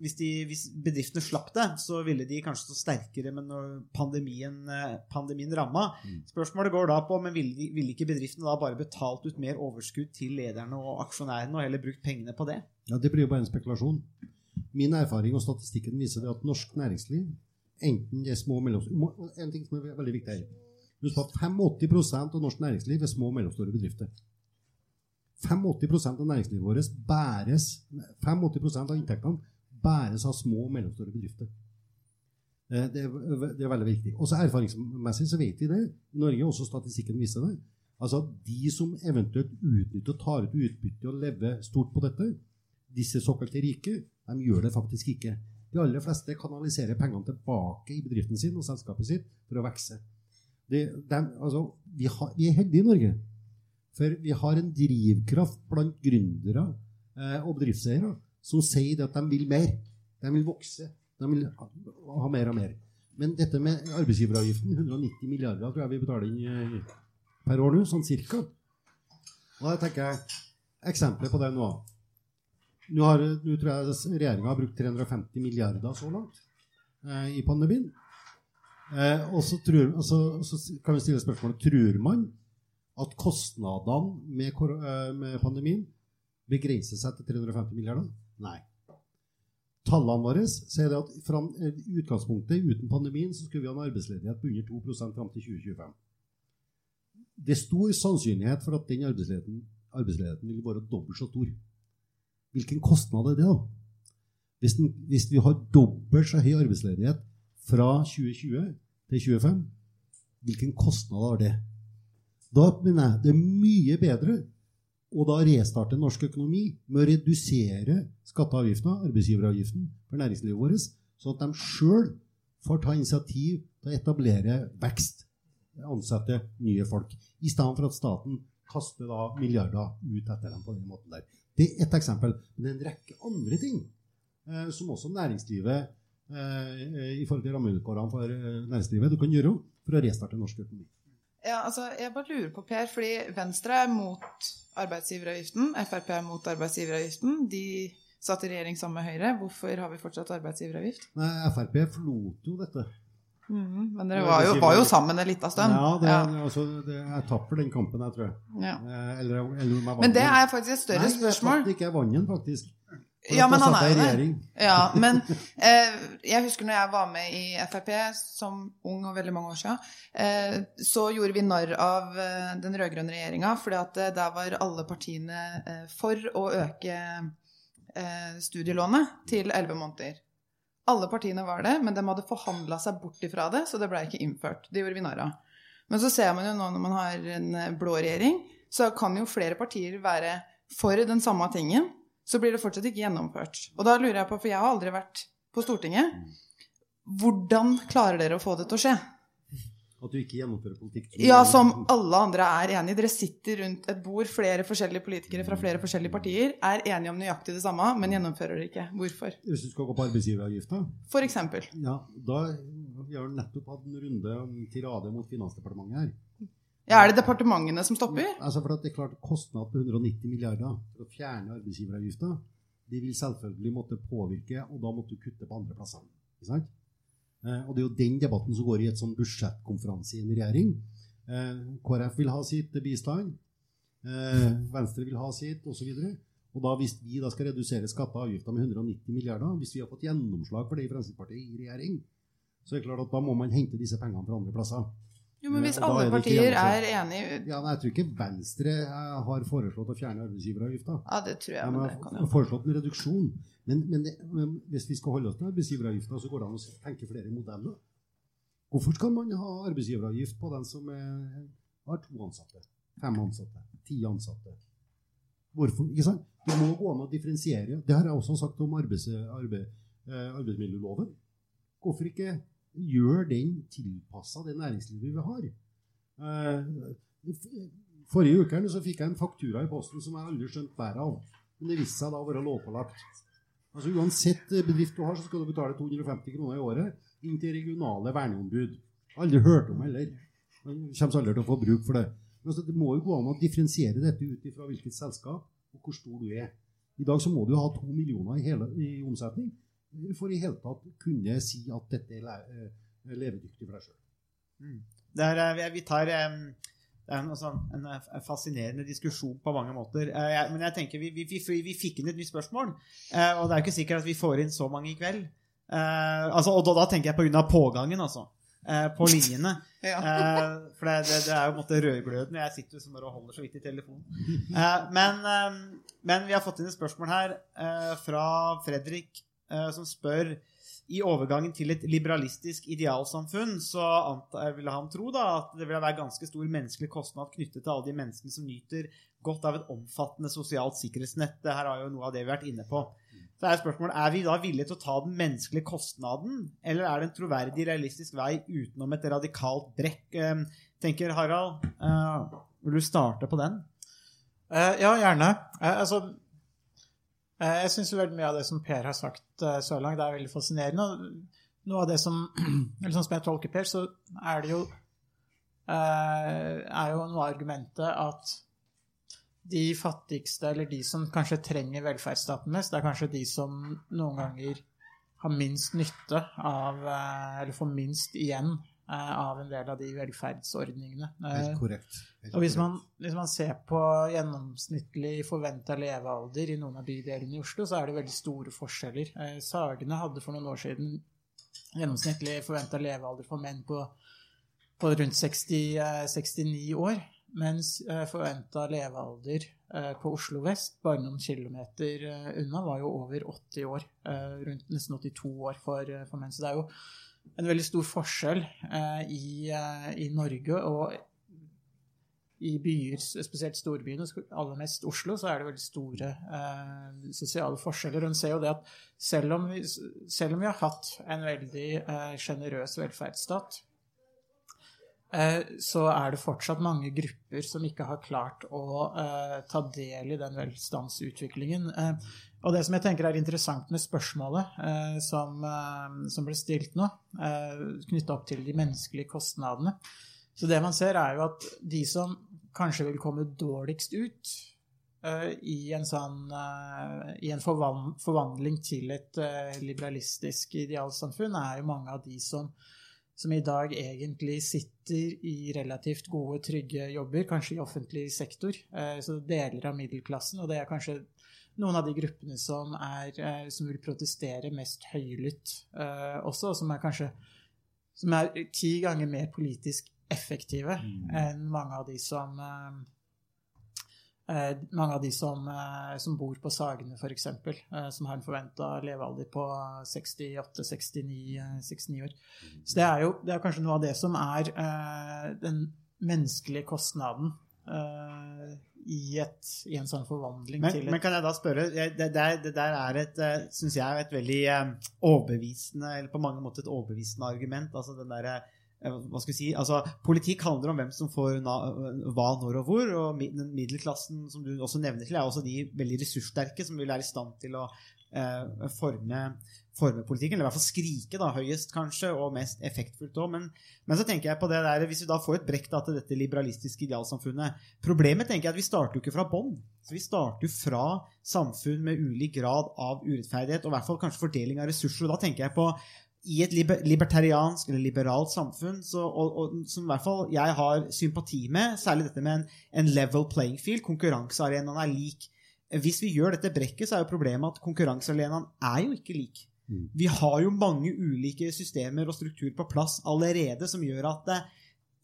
hvis, de, hvis bedriftene slapp det, så ville de kanskje stå sterkere men når pandemien, eh, pandemien ramma. Spørsmålet går da på men ville, ville ikke bedriftene da bare betalt ut mer overskudd til lederne og aksjonærene og heller brukt pengene på det? Ja, Det blir jo bare en spekulasjon. Min erfaring og statistikken viser det at norsk næringsliv, enten det er små og mellomstore En ting som er veldig viktig her. Husk at 85 av norsk næringsliv er små og mellomstore bedrifter. 85% av næringslivet vårt bæres 85% av inntektene bæres av små og mellomstore bedrifter. Eh, Det er, det er veldig viktig. Også erfaringsmessig så vet vi det. I Norge også statistikken viser det. Altså De som eventuelt utnytter og tar ut utbytte og lever stort på dette, disse såkalte rike, de gjør det faktisk ikke. De aller fleste kanaliserer pengene tilbake i bedriften sin og selskapet sitt for å vokse. Altså, vi, vi er heldige i Norge. For vi har en drivkraft blant gründere eh, og bedriftseiere som sier at de vil mer. De vil vokse. De vil ha, mer og mer. Men dette med arbeidsgiveravgiften, 190 milliarder tror jeg vi betaler inn eh, per år nå, sånn cirka. Og da tenker jeg, eksempler på det nå. Nå, har, nå tror jeg regjeringen har brukt 350 milliarder så langt eh, i pandemien. Eh, og så, tror, og så, så kan vi stille spørsmålet tror man at kostnadene med, eh, med pandemien begrenser seg til 350 milliarder? Nei. Tallene våre sier at fra eh, utgangspunktet uten pandemien så skulle vi ha en arbeidsledighet på under 2% fram til 2025. Det er stor sannsynlighet for at den arbeidsledigheten, arbeidsledigheten vil være dobbelt så stor. Hvilken kostnad er det, da? Hvis, den, hvis vi har dobbelt så høy arbeidsledighet fra 2020 til 2025, hvilken kostnad har det? Da mener jeg det er mye bedre å da restarte norsk økonomi med å redusere skatteavgiftene, og arbeidsgiveravgiften for næringslivet vårt, sånn at de sjøl får ta initiativ til å etablere vekst, ansette nye folk, i stedet for at staten kaster da milliarder ut etter dem på den måten der. Det er ett eksempel. Men det er en rekke andre ting eh, som også næringslivet eh, i forhold til rammevilkårene for eh, næringslivet du kan gjøre for å restarte norsk økonomi. Ja, altså, jeg bare lurer på, Per, fordi Venstre er mot arbeidsgiveravgiften, Frp er mot arbeidsgiveravgiften. De satt i regjering sammen med Høyre. Hvorfor har vi fortsatt arbeidsgiveravgift? Nei, Frp forlot jo dette. Mm, Men dere var jo, var jo sammen en liten stund. Ja, det, Ja. Altså, det, jeg tapper den kampen, jeg tror jeg. Ja. Eh, Eller, eller Men det er faktisk et større Nei, spørsmål. jeg tapte ikke, jeg vant den faktisk. Ja, men han er jo i det. Ja, men eh, jeg husker når jeg var med i Frp som ung og veldig mange år siden, eh, så gjorde vi narr av eh, den rød-grønne regjeringa, fordi at eh, der var alle partiene eh, for å øke eh, studielånet til 11 måneder. Alle partiene var det, men de hadde forhandla seg bort ifra det, så det ble ikke innført. Det gjorde vi narr av. Men så ser man jo nå når man har en blå regjering, så kan jo flere partier være for den samme tingen, så blir det fortsatt ikke gjennomført. Og da lurer jeg på, for jeg har aldri vært på Stortinget, hvordan klarer dere å få det til å skje? At du ikke gjennomfører politikk. Ja, som alle andre er enig i. Dere sitter rundt et bord, flere forskjellige politikere fra flere forskjellige partier, er enige om nøyaktig det samme, men gjennomfører det ikke. Hvorfor? Hvis du skal gå på arbeidsgiveravgifta, For eksempel. ja, da vi har nettopp hatt en runde om tirade mot Finansdepartementet her. Ja, er det departementene som stopper? Altså for at det er klart Kostnad på 190 milliarder for å fjerne arbeidsgiveravgifta, de vil selvfølgelig måtte påvirke, og da måtte du kutte på andre plasser. Eh, og det er jo den debatten som går i et sånn budsjettkonferanse i en regjering. Eh, KrF vil ha sitt bistand, eh, Venstre vil ha sitt, osv. Og da hvis vi da skal redusere skatter og avgifter med 190 milliarder, hvis vi har fått gjennomslag for det i Fremskrittspartiet i regjering, så er det klart at da må man hente disse pengene fra andre plasser. Jo, men hvis alle er partier er enig Ja, men Jeg tror ikke Venstre eh, har foreslått å fjerne arbeidsgiveravgifta. Ja, det tror jeg. De Men har kan foreslått en reduksjon. Men, men, det, men hvis vi skal holde oss til arbeidsgiveravgifta, så går det an å tenke flere modeller. Hvorfor skal man ha arbeidsgiveravgift på den som er, har to ansatte, fem ansatte, ti ansatte? Hvorfor? Ikke sant? Det må gå an å differensiere. Det har jeg også sagt om arbeids, arbeid, eh, arbeidsmiljøloven. Hvorfor ikke gjøre den tilpassa det næringslivet vi har? Eh, Forrige uke så fikk jeg en faktura i posten som jeg aldri skjønte bæret av. Men det viste seg da å være lovpålagt. Altså Uansett bedrift du har, så skal du betale 250 kroner i året inn til regionale verneombud. Aldri hørt om heller. Man kommer aldri til å få bruk for det. Men altså, det må jo gå an å differensiere dette ut ifra hvilket selskap og hvor stor du er. I dag så må du ha to millioner i, hele, i omsetning for i hele tatt kunne si at dette er eh, levedyktig for deg sjøl. Det er, eh, vi- tar det en, sånn, en eh, fascinerende diskusjon på mange måter. Eh, Men jeg tenker vi, vi, vi, vi fikk inn et nytt spørsmål, eh, og det er jo ikke sikkert at vi får inn så mange i kveld. Eh, altså, og da, da tenker jeg på grunn av pågangen, altså. eh, På linjene. Ja. Eh, for det, det, det er jo på en måte rødgløden. Jeg sitter jo som bare og holder så vidt i telefonen. Eh, men, men vi har fått inn et spørsmål her eh, fra Fredrik, som spør i overgangen til et liberalistisk idealsamfunn så anta, ville han tro da, at det ville være ganske stor menneskelig kostnad knyttet til alle de menneskene som nyter godt av et omfattende sosialt sikkerhetsnett. Her er jo noe av det vi har vært inne på. Så er spørsmålet, er vi da villige til å ta den menneskelige kostnaden, eller er det en troverdig, realistisk vei utenom et radikalt brekk? Eh, tenker Harald, eh, vil du starte på den? Eh, ja, gjerne. Eh, altså, Eh, Jeg syns veldig mye av det som Per har sagt eh, så langt, er veldig fascinerende. Noe av det som sånn som jeg tolker Per, så er det jo eh, er jo noe av argumentet at de fattigste, eller de som kanskje trenger velferdsstaten mest, det er kanskje de som noen ganger har minst nytte av eh, Eller får minst igjen eh, av en del av de velferdsordningene. Eh, Helt korrekt. Helt og hvis man, hvis man ser på gjennomsnittlig forventa levealder i noen av bydelene i Oslo, så er det veldig store forskjeller. Eh, Sagene hadde for noen år siden gjennomsnittlig forventa levealder for menn på, på rundt 60, eh, 69 år, mens eh, forventa levealder eh, på Oslo vest, bare noen kilometer eh, unna, var jo over 80 år. eh, Rundt nesten 82 år for, eh, for menn. Så det er jo en veldig stor forskjell eh, i, eh, i Norge og i byer, spesielt storbyene, aller mest Oslo, så er det veldig store eh, sosiale forskjeller. Hun ser jo det at selv om vi, selv om vi har hatt en veldig sjenerøs velferdsstat, så er det fortsatt mange grupper som ikke har klart å eh, ta del i den velstandsutviklingen. Eh, og det som jeg tenker er interessant med spørsmålet eh, som, eh, som ble stilt nå, eh, knytta opp til de menneskelige kostnadene, så det man ser, er jo at de som kanskje vil komme dårligst ut eh, i en sånn eh, I en forvandling til et eh, liberalistisk idealsamfunn, er jo mange av de som, som i dag egentlig sitter i relativt gode, trygge jobber, kanskje i offentlig sektor. Eh, så deler av middelklassen, og det er kanskje noen av de gruppene som, er, eh, som vil protestere mest høylytt eh, også, og som er kanskje som er ti ganger mer politisk effektive enn mange av de som mange av de som, eh, som bor på Sagene, f.eks., eh, som har en forventa levealder på 68-69 år. Så det er jo det er kanskje noe av det som er eh, den menneskelige kostnaden eh, i, et, i en sånn forvandling Men, til et men kan jeg da spørre Det der, det der er et, syns jeg, et veldig eh, overbevisende, eller på mange måter et overbevisende argument. Altså den eh, hva skal vi si, altså Politikk handler om hvem som får na, hva, når og hvor. og den Middelklassen som du også nevner til, er også de veldig ressurssterke som vil være i stand til å eh, forme, forme politikken. Eller i hvert fall skrike da, høyest, kanskje, og mest effektfullt òg. Men, men så tenker jeg på det der, hvis vi da får et brekk da, til dette liberalistiske idealsamfunnet Problemet tenker jeg er at vi starter jo ikke fra bånn. Vi starter jo fra samfunn med ulik grad av urettferdighet, og i hvert fall kanskje fordeling av ressurser. og Da tenker jeg på i et liber libertariansk eller liberalt samfunn, så, og, og, som i hvert fall jeg har sympati med, særlig dette med en, en level playing field, konkurransearenaen er lik. Hvis vi gjør dette brekket, så er jo problemet at konkurransearenaen er jo ikke lik. Vi har jo mange ulike systemer og struktur på plass allerede som gjør at det,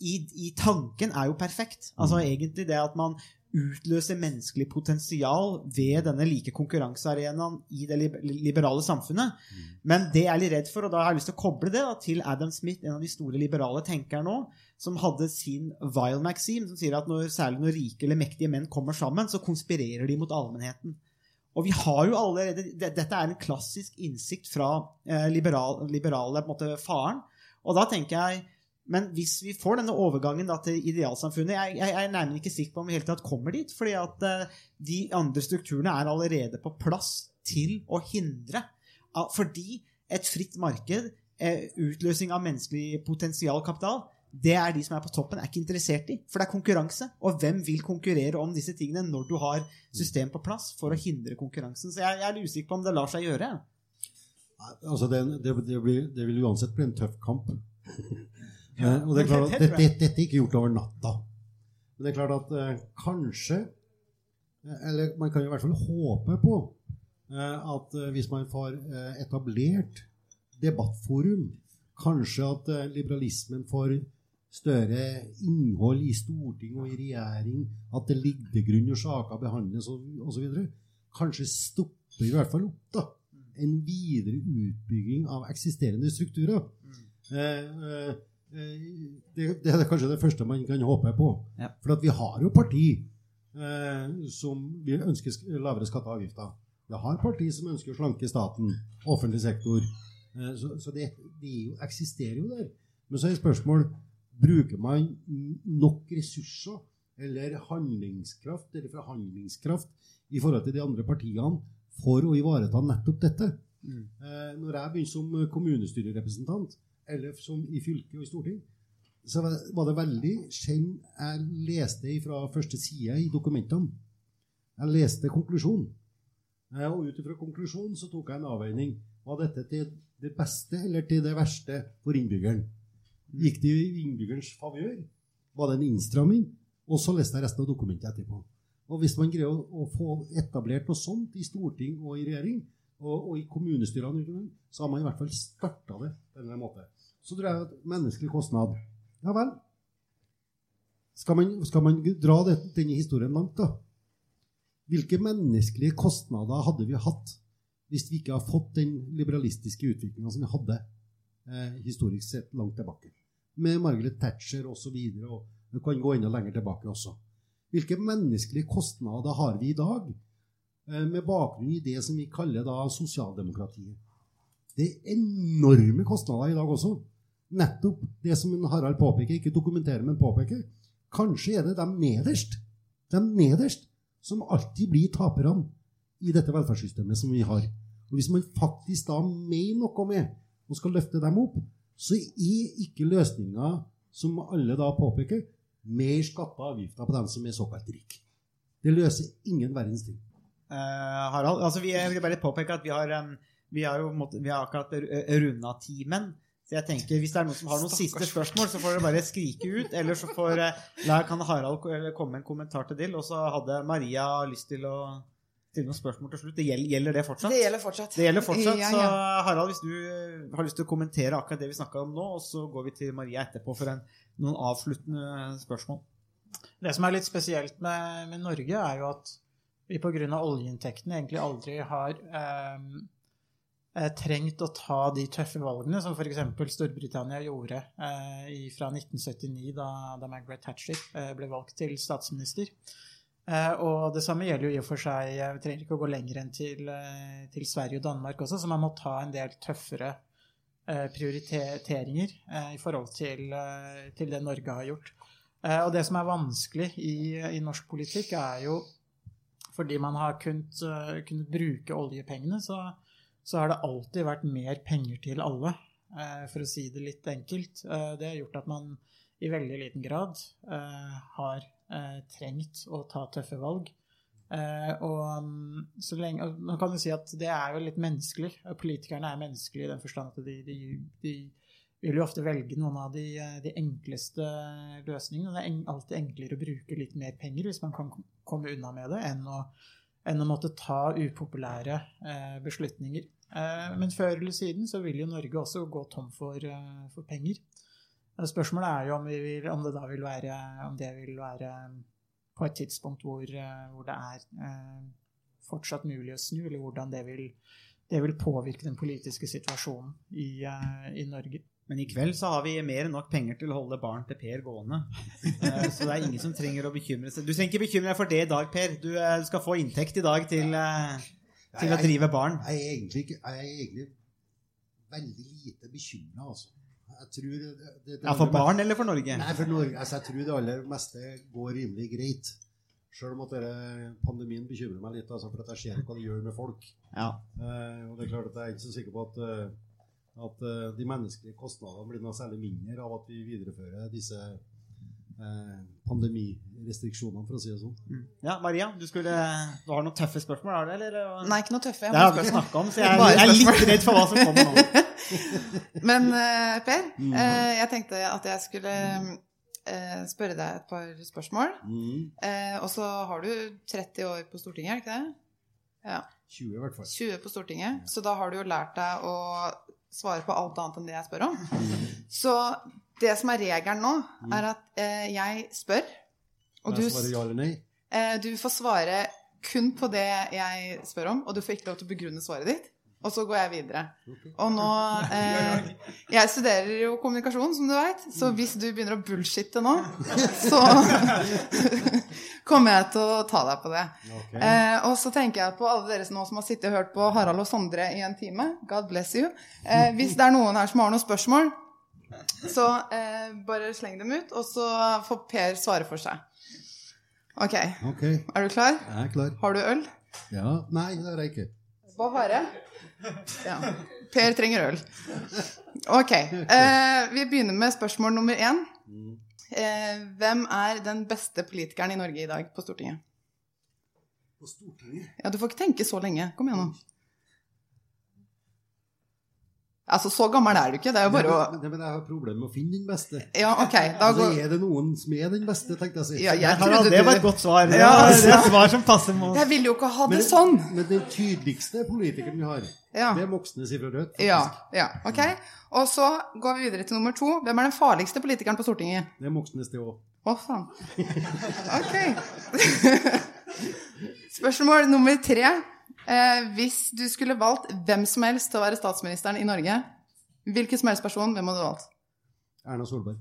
i, i tanken er jo perfekt. Altså egentlig det at man utløser menneskelig potensial ved denne like konkurransearenaen i det liberale samfunnet. Men det jeg er litt redd for, og da har jeg lyst til å koble det da, til Adam Smith, en av de store liberale tenkerne nå, som hadde sin vile maxim, som sier at når, særlig når rike eller mektige menn kommer sammen, så konspirerer de mot allmennheten. Og vi har jo allerede, Dette er en klassisk innsikt fra eh, liberal, liberale på en måte, faren. Og da tenker jeg Men hvis vi får denne overgangen til idealsamfunnet Jeg, jeg, jeg er nærmere ikke sikker på om vi helt tatt kommer dit. fordi at eh, de andre strukturene er allerede på plass til å hindre. Fordi et fritt marked, utløsning utløsing av menneskelig potensial kapital, det er de som er på toppen, er ikke interessert i. For det er konkurranse. Og hvem vil konkurrere om disse tingene når du har system på plass for å hindre konkurransen? Så jeg, jeg er usikker på om det lar seg gjøre. Altså, det, det, det, blir, det vil uansett bli en tøff kamp. Og det er klart at dette, dette, dette er ikke gjort over natta. Men det er klart at eh, kanskje eh, Eller man kan i hvert fall håpe på eh, at eh, hvis man får eh, etablert debattforum, kanskje at eh, liberalismen får større innhold i storting og i regjering, at det ligger til grunn når saker behandles osv., kanskje stopper i hvert fall opp da, en videre utbygging av eksisterende strukturer. Mm. eh, eh, det, det er kanskje det første man kan håpe på. Ja. For at vi har jo parti eh, som vil ønske lavere skatter og avgifter. Vi har parti som ønsker å slanke staten, offentlig sektor. Eh, så så det, det er eksisterer jo der. Men så er spørsmål bruker man nok ressurser eller handlingskraft eller forhandlingskraft i forhold til de andre partiene for å ivareta nettopp dette. Eh, når jeg begynte som kommunestyrerepresentant, eller som i fylke og i storting, så var det- veldig sjelden jeg leste fra første side i dokumentene. Jeg leste konklusjonen. Og ut ifra konklusjonen så tok jeg en avveining. Var dette til det beste eller til det verste for innbyggeren? Gikk det i innbyggerens favør? Var det en innstramming? Og så leste jeg resten av dokumentet etterpå. Og hvis man greier å få etablert noe sånt i storting og i regjering, og, og i kommunestyrene, så har man i hvert fall starta det på en eller annen måte. Så tror jeg at menneskelig kostnad Ja vel. Skal man, skal man dra det, denne historien langt, da? Hvilke menneskelige kostnader hadde vi hatt hvis vi ikke har fått den liberalistiske utviklinga som vi hadde eh, historisk sett langt tilbake? Med Margaret Thatcher osv. Og, så og vi kan gå enda lenger tilbake også. Hvilke menneskelige kostnader har vi i dag med bakgrunn i det som vi kaller da sosialdemokratiet? Det er enorme kostnader i dag også. Nettopp det som Harald påpeker, ikke dokumenterer, men påpeker. Kanskje er det dem nederst, dem nederst som alltid blir taperne i dette velferdssystemet som vi har. Og Hvis man faktisk da mener noe med og skal løfte dem opp, så er ikke løsninga, som alle da påpeker, mer skatter og avgifter på dem som er såkalt rike. Det løser ingen verdens ting. Eh, Harald, altså vi, jeg vil bare påpeke at vi har, vi har jo måtte, vi har akkurat runda timen. Så jeg tenker, Hvis det er noen som har noen siste spørsmål, så får dere bare skrike ut. Eller så får, eh, kan Harald komme med en kommentar til Dill Og så hadde Maria lyst til å stille noen spørsmål til slutt. Det gjelder, gjelder det fortsatt? Det gjelder fortsatt. Det gjelder fortsatt, Ja, Så. Harald, hvis du eh, har lyst til å kommentere akkurat det vi snakka om nå, og så går vi til Maria etterpå for en, noen avsluttende spørsmål. Det som er litt spesielt med, med Norge, er jo at vi pga. oljeinntektene egentlig aldri har eh, eh, trengt å ta de tøffe valgene som f.eks. Storbritannia gjorde eh, fra 1979, da, da Margaret Thatcher eh, ble valgt til statsminister. Eh, og det samme gjelder jo i og for seg eh, Vi trenger ikke å gå lenger enn til, til Sverige og Danmark også, så man må ta en del tøffere prioriteringer i forhold til, til det Norge har gjort. Og det som er vanskelig i, i norsk politikk, er jo fordi man har kunnet, eh, kunnet bruke oljepengene, så, så har det alltid vært mer penger til alle, eh, for å si det litt enkelt. Eh, Det har gjort at man i veldig liten grad har trengt å ta tøffe valg. Og mm, så lenge, Man kan jo si at det er jo litt menneskelig. Politikerne er menneskelige i den forstand at de, de, de vil jo ofte velge noen av de, eh, de enkleste løsningene. Det er en, alltid enklere å bruke litt mer penger hvis man kan komme unna med det, enn å, enn å måtte ta upopulære eh, beslutninger. Eh, men før eller siden så vil jo Norge også gå tom for, eh, for penger. Eh, Spørsmålet er jo om, vi vil, om det da vil være, om det vil være på et tidspunkt hvor, hvor det er eh, fortsatt mulig å snu, eller hvordan det vil, det vil påvirke den politiske situasjonen i, i Norge. Men i kveld så har vi mer enn nok penger til å holde barn til Per gående. Eh, Så det er ingen som trenger å bekymre seg. Du trenger ikke bekymre deg for det i dag, Per. Du, eh, skal få inntekt i dag til, eh, til å drive barn. Jeg er egentlig, ikke, jeg er egentlig veldig lite bekymra, altså. Jeg tror det, det, det Ja, For barn eller for Norge? Nei, for Norge. Altså, jeg tror det aller meste går rimelig greit. Selv om at pandemien bekymrer meg litt, altså, for at jeg ser hva det gjør med folk. Ja. Eh, og det er klart at jeg er ikke så sikker på at, eh, at eh, de menneskelige kostnadene blir noe særlig mindre av at vi viderefører disse eh, pandemirestriksjonene, for å si det sånn. ja, Maria, du, skulle, du har noen tøffe spørsmål, har du? Eller? Nei, ikke noe tøffe. jeg Det har ikke snakka om, så jeg, jeg er litt redd for hva som kommer nå. Men eh, Per, eh, jeg tenkte at jeg skulle eh, spørre deg et par spørsmål. Mm. Eh, og så har du 30 år på Stortinget, er det ikke det? Ja. 20 i hvert fall. 20 på Stortinget. Så da har du jo lært deg å svare på alt annet enn det jeg spør om. Så det som er regelen nå, er at eh, jeg spør, og du, ja eller nei. eh, du får svare kun på det jeg spør om, og du får ikke lov til å begrunne svaret ditt. Og så går jeg videre. Og nå eh, Jeg studerer jo kommunikasjon, som du veit, så hvis du begynner å bullshitte nå, så kommer jeg til å ta deg på det. Eh, og så tenker jeg på alle dere nå som har sittet og hørt på Harald og Sondre i en time. God bless you. Eh, hvis det er noen her som har noen spørsmål, så eh, bare sleng dem ut, og så får Per svare for seg. Ok, Ok, er du klar? jeg er klar. Har du øl? Ja, Nei, det har jeg ikke. På hare? Ja. Per trenger øl. Ok. Eh, vi begynner med spørsmål nummer én. Eh, hvem er den beste politikeren i Norge i dag på Stortinget? På Stortinget? Ja, Du får ikke tenke så lenge. Kom igjen, nå. Altså, så gammel er du ikke. Det er jo bare å Nei, men, men jeg har problemer med å finne den beste. Ja, ok. Da Altså, er det noen som er den beste, tenkte jeg å si. Ja, jeg jeg trodde det var et godt svar. Ja, det er altså. et svar som passer med oss. Jeg vil jo ikke ha men, det sånn. men den tydeligste politikeren vi har, Ja. det er Moxnes fra Rødt. Ja, ja, ok. Og så går vi videre til nummer to. Hvem er den farligste politikeren på Stortinget? Det er Moxnes, det òg. Å, faen. Ok. Spørsmål nummer tre. Eh, hvis du skulle valgt hvem som helst til å være statsministeren i Norge, hvilken som helst person, hvem hadde du valgt? Erna Solberg.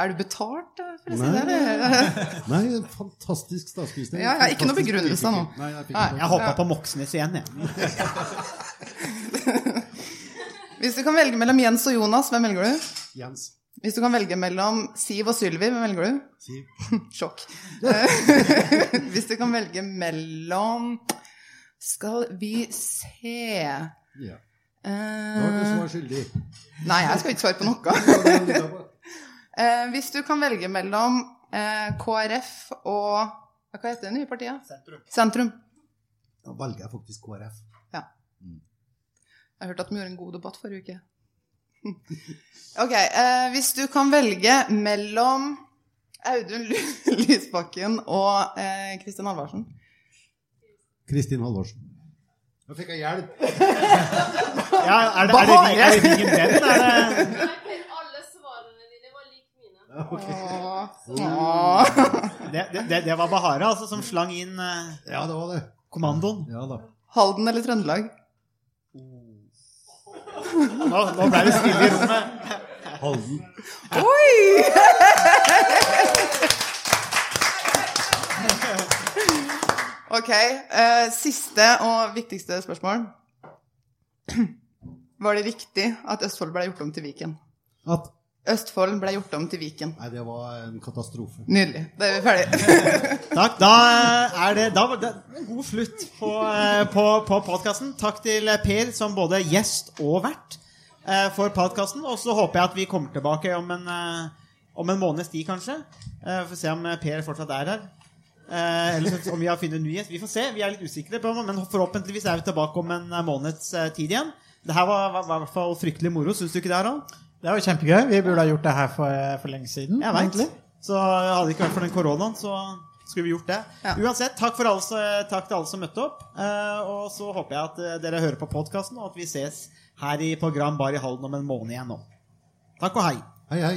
Er du betalt eh, for å si det? Nei, fantastisk statsminister. Ja, ja, ikke noe begrunnelse nå. Nei, jeg Jeg hoppa på Moxnes igjen, jeg. Hvis du kan velge mellom Jens og Jonas, hvem velger du? Jens. Hvis du kan velge mellom Siv og Sylvi, hvem velger du? Siv. Sjokk. Hvis du kan velge mellom Skal vi se Ja. Eh, Da var du svar skyldig. Nei, jeg skal ikke svare på noe. Jeg. Eh, hvis du kan velge mellom eh, KrF og Hva heter det nye partiet? Sentrum. Sentrum. Da velger jeg faktisk KrF. Jeg har hørt at vi gjorde en god debatt forrige uke. Ok, eh, hvis du kan velge mellom Audun Lysbakken og eh, Kristin Halvorsen Kristin Halvorsen. Nå fikk jeg hjelp. Ja, er det, er det, er det din venn? Er det Alle svarene dine var lik mine. Det, det, det, det var Bahare altså, som slang inn eh, Ja, det var det. kommandoen. Ja da. Halden eller Trøndelag? Nå, nå ble det stille i rommet. Halden. Ok, Uh, siste og viktigste spørsmål. Var det riktig at Østfold ble gjort om til Viken? At Østfold ble gjort om til Viken. Nei, det var en katastrofe. Nydelig. Da er vi ferdige. Takk. Da er det, da var det en god slutt på, eh, på, på podkasten. Takk til Per som både gjest og vert eh, for podkasten. Og så håper jeg at vi kommer tilbake om en, eh, om en måneds tid, kanskje. Eh, Får se om Per fortsatt er her. Eh, eller om vi har funnet en ny gjest. Vi får se. Vi er litt usikre på men forhåpentligvis er vi tilbake om en eh, måneds eh, tid igjen. Det her var, var, var i hvert fall fryktelig moro. Syns du ikke det, Harald? Det var kjempegøy. Vi burde ha gjort det her for, for lenge siden. Jeg vet. Så hadde det ikke vært for den koronaen, så skulle vi gjort det. Ja. Uansett, takk, for alle, takk til alle som møtte opp. Eh, og så håper jeg at eh, dere hører på podkasten, og at vi ses her i program Bar i Halden om en måned igjen nå. Takk og hei. Hei, hei.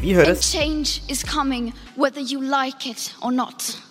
Vi høres. change is coming whether you like it or not.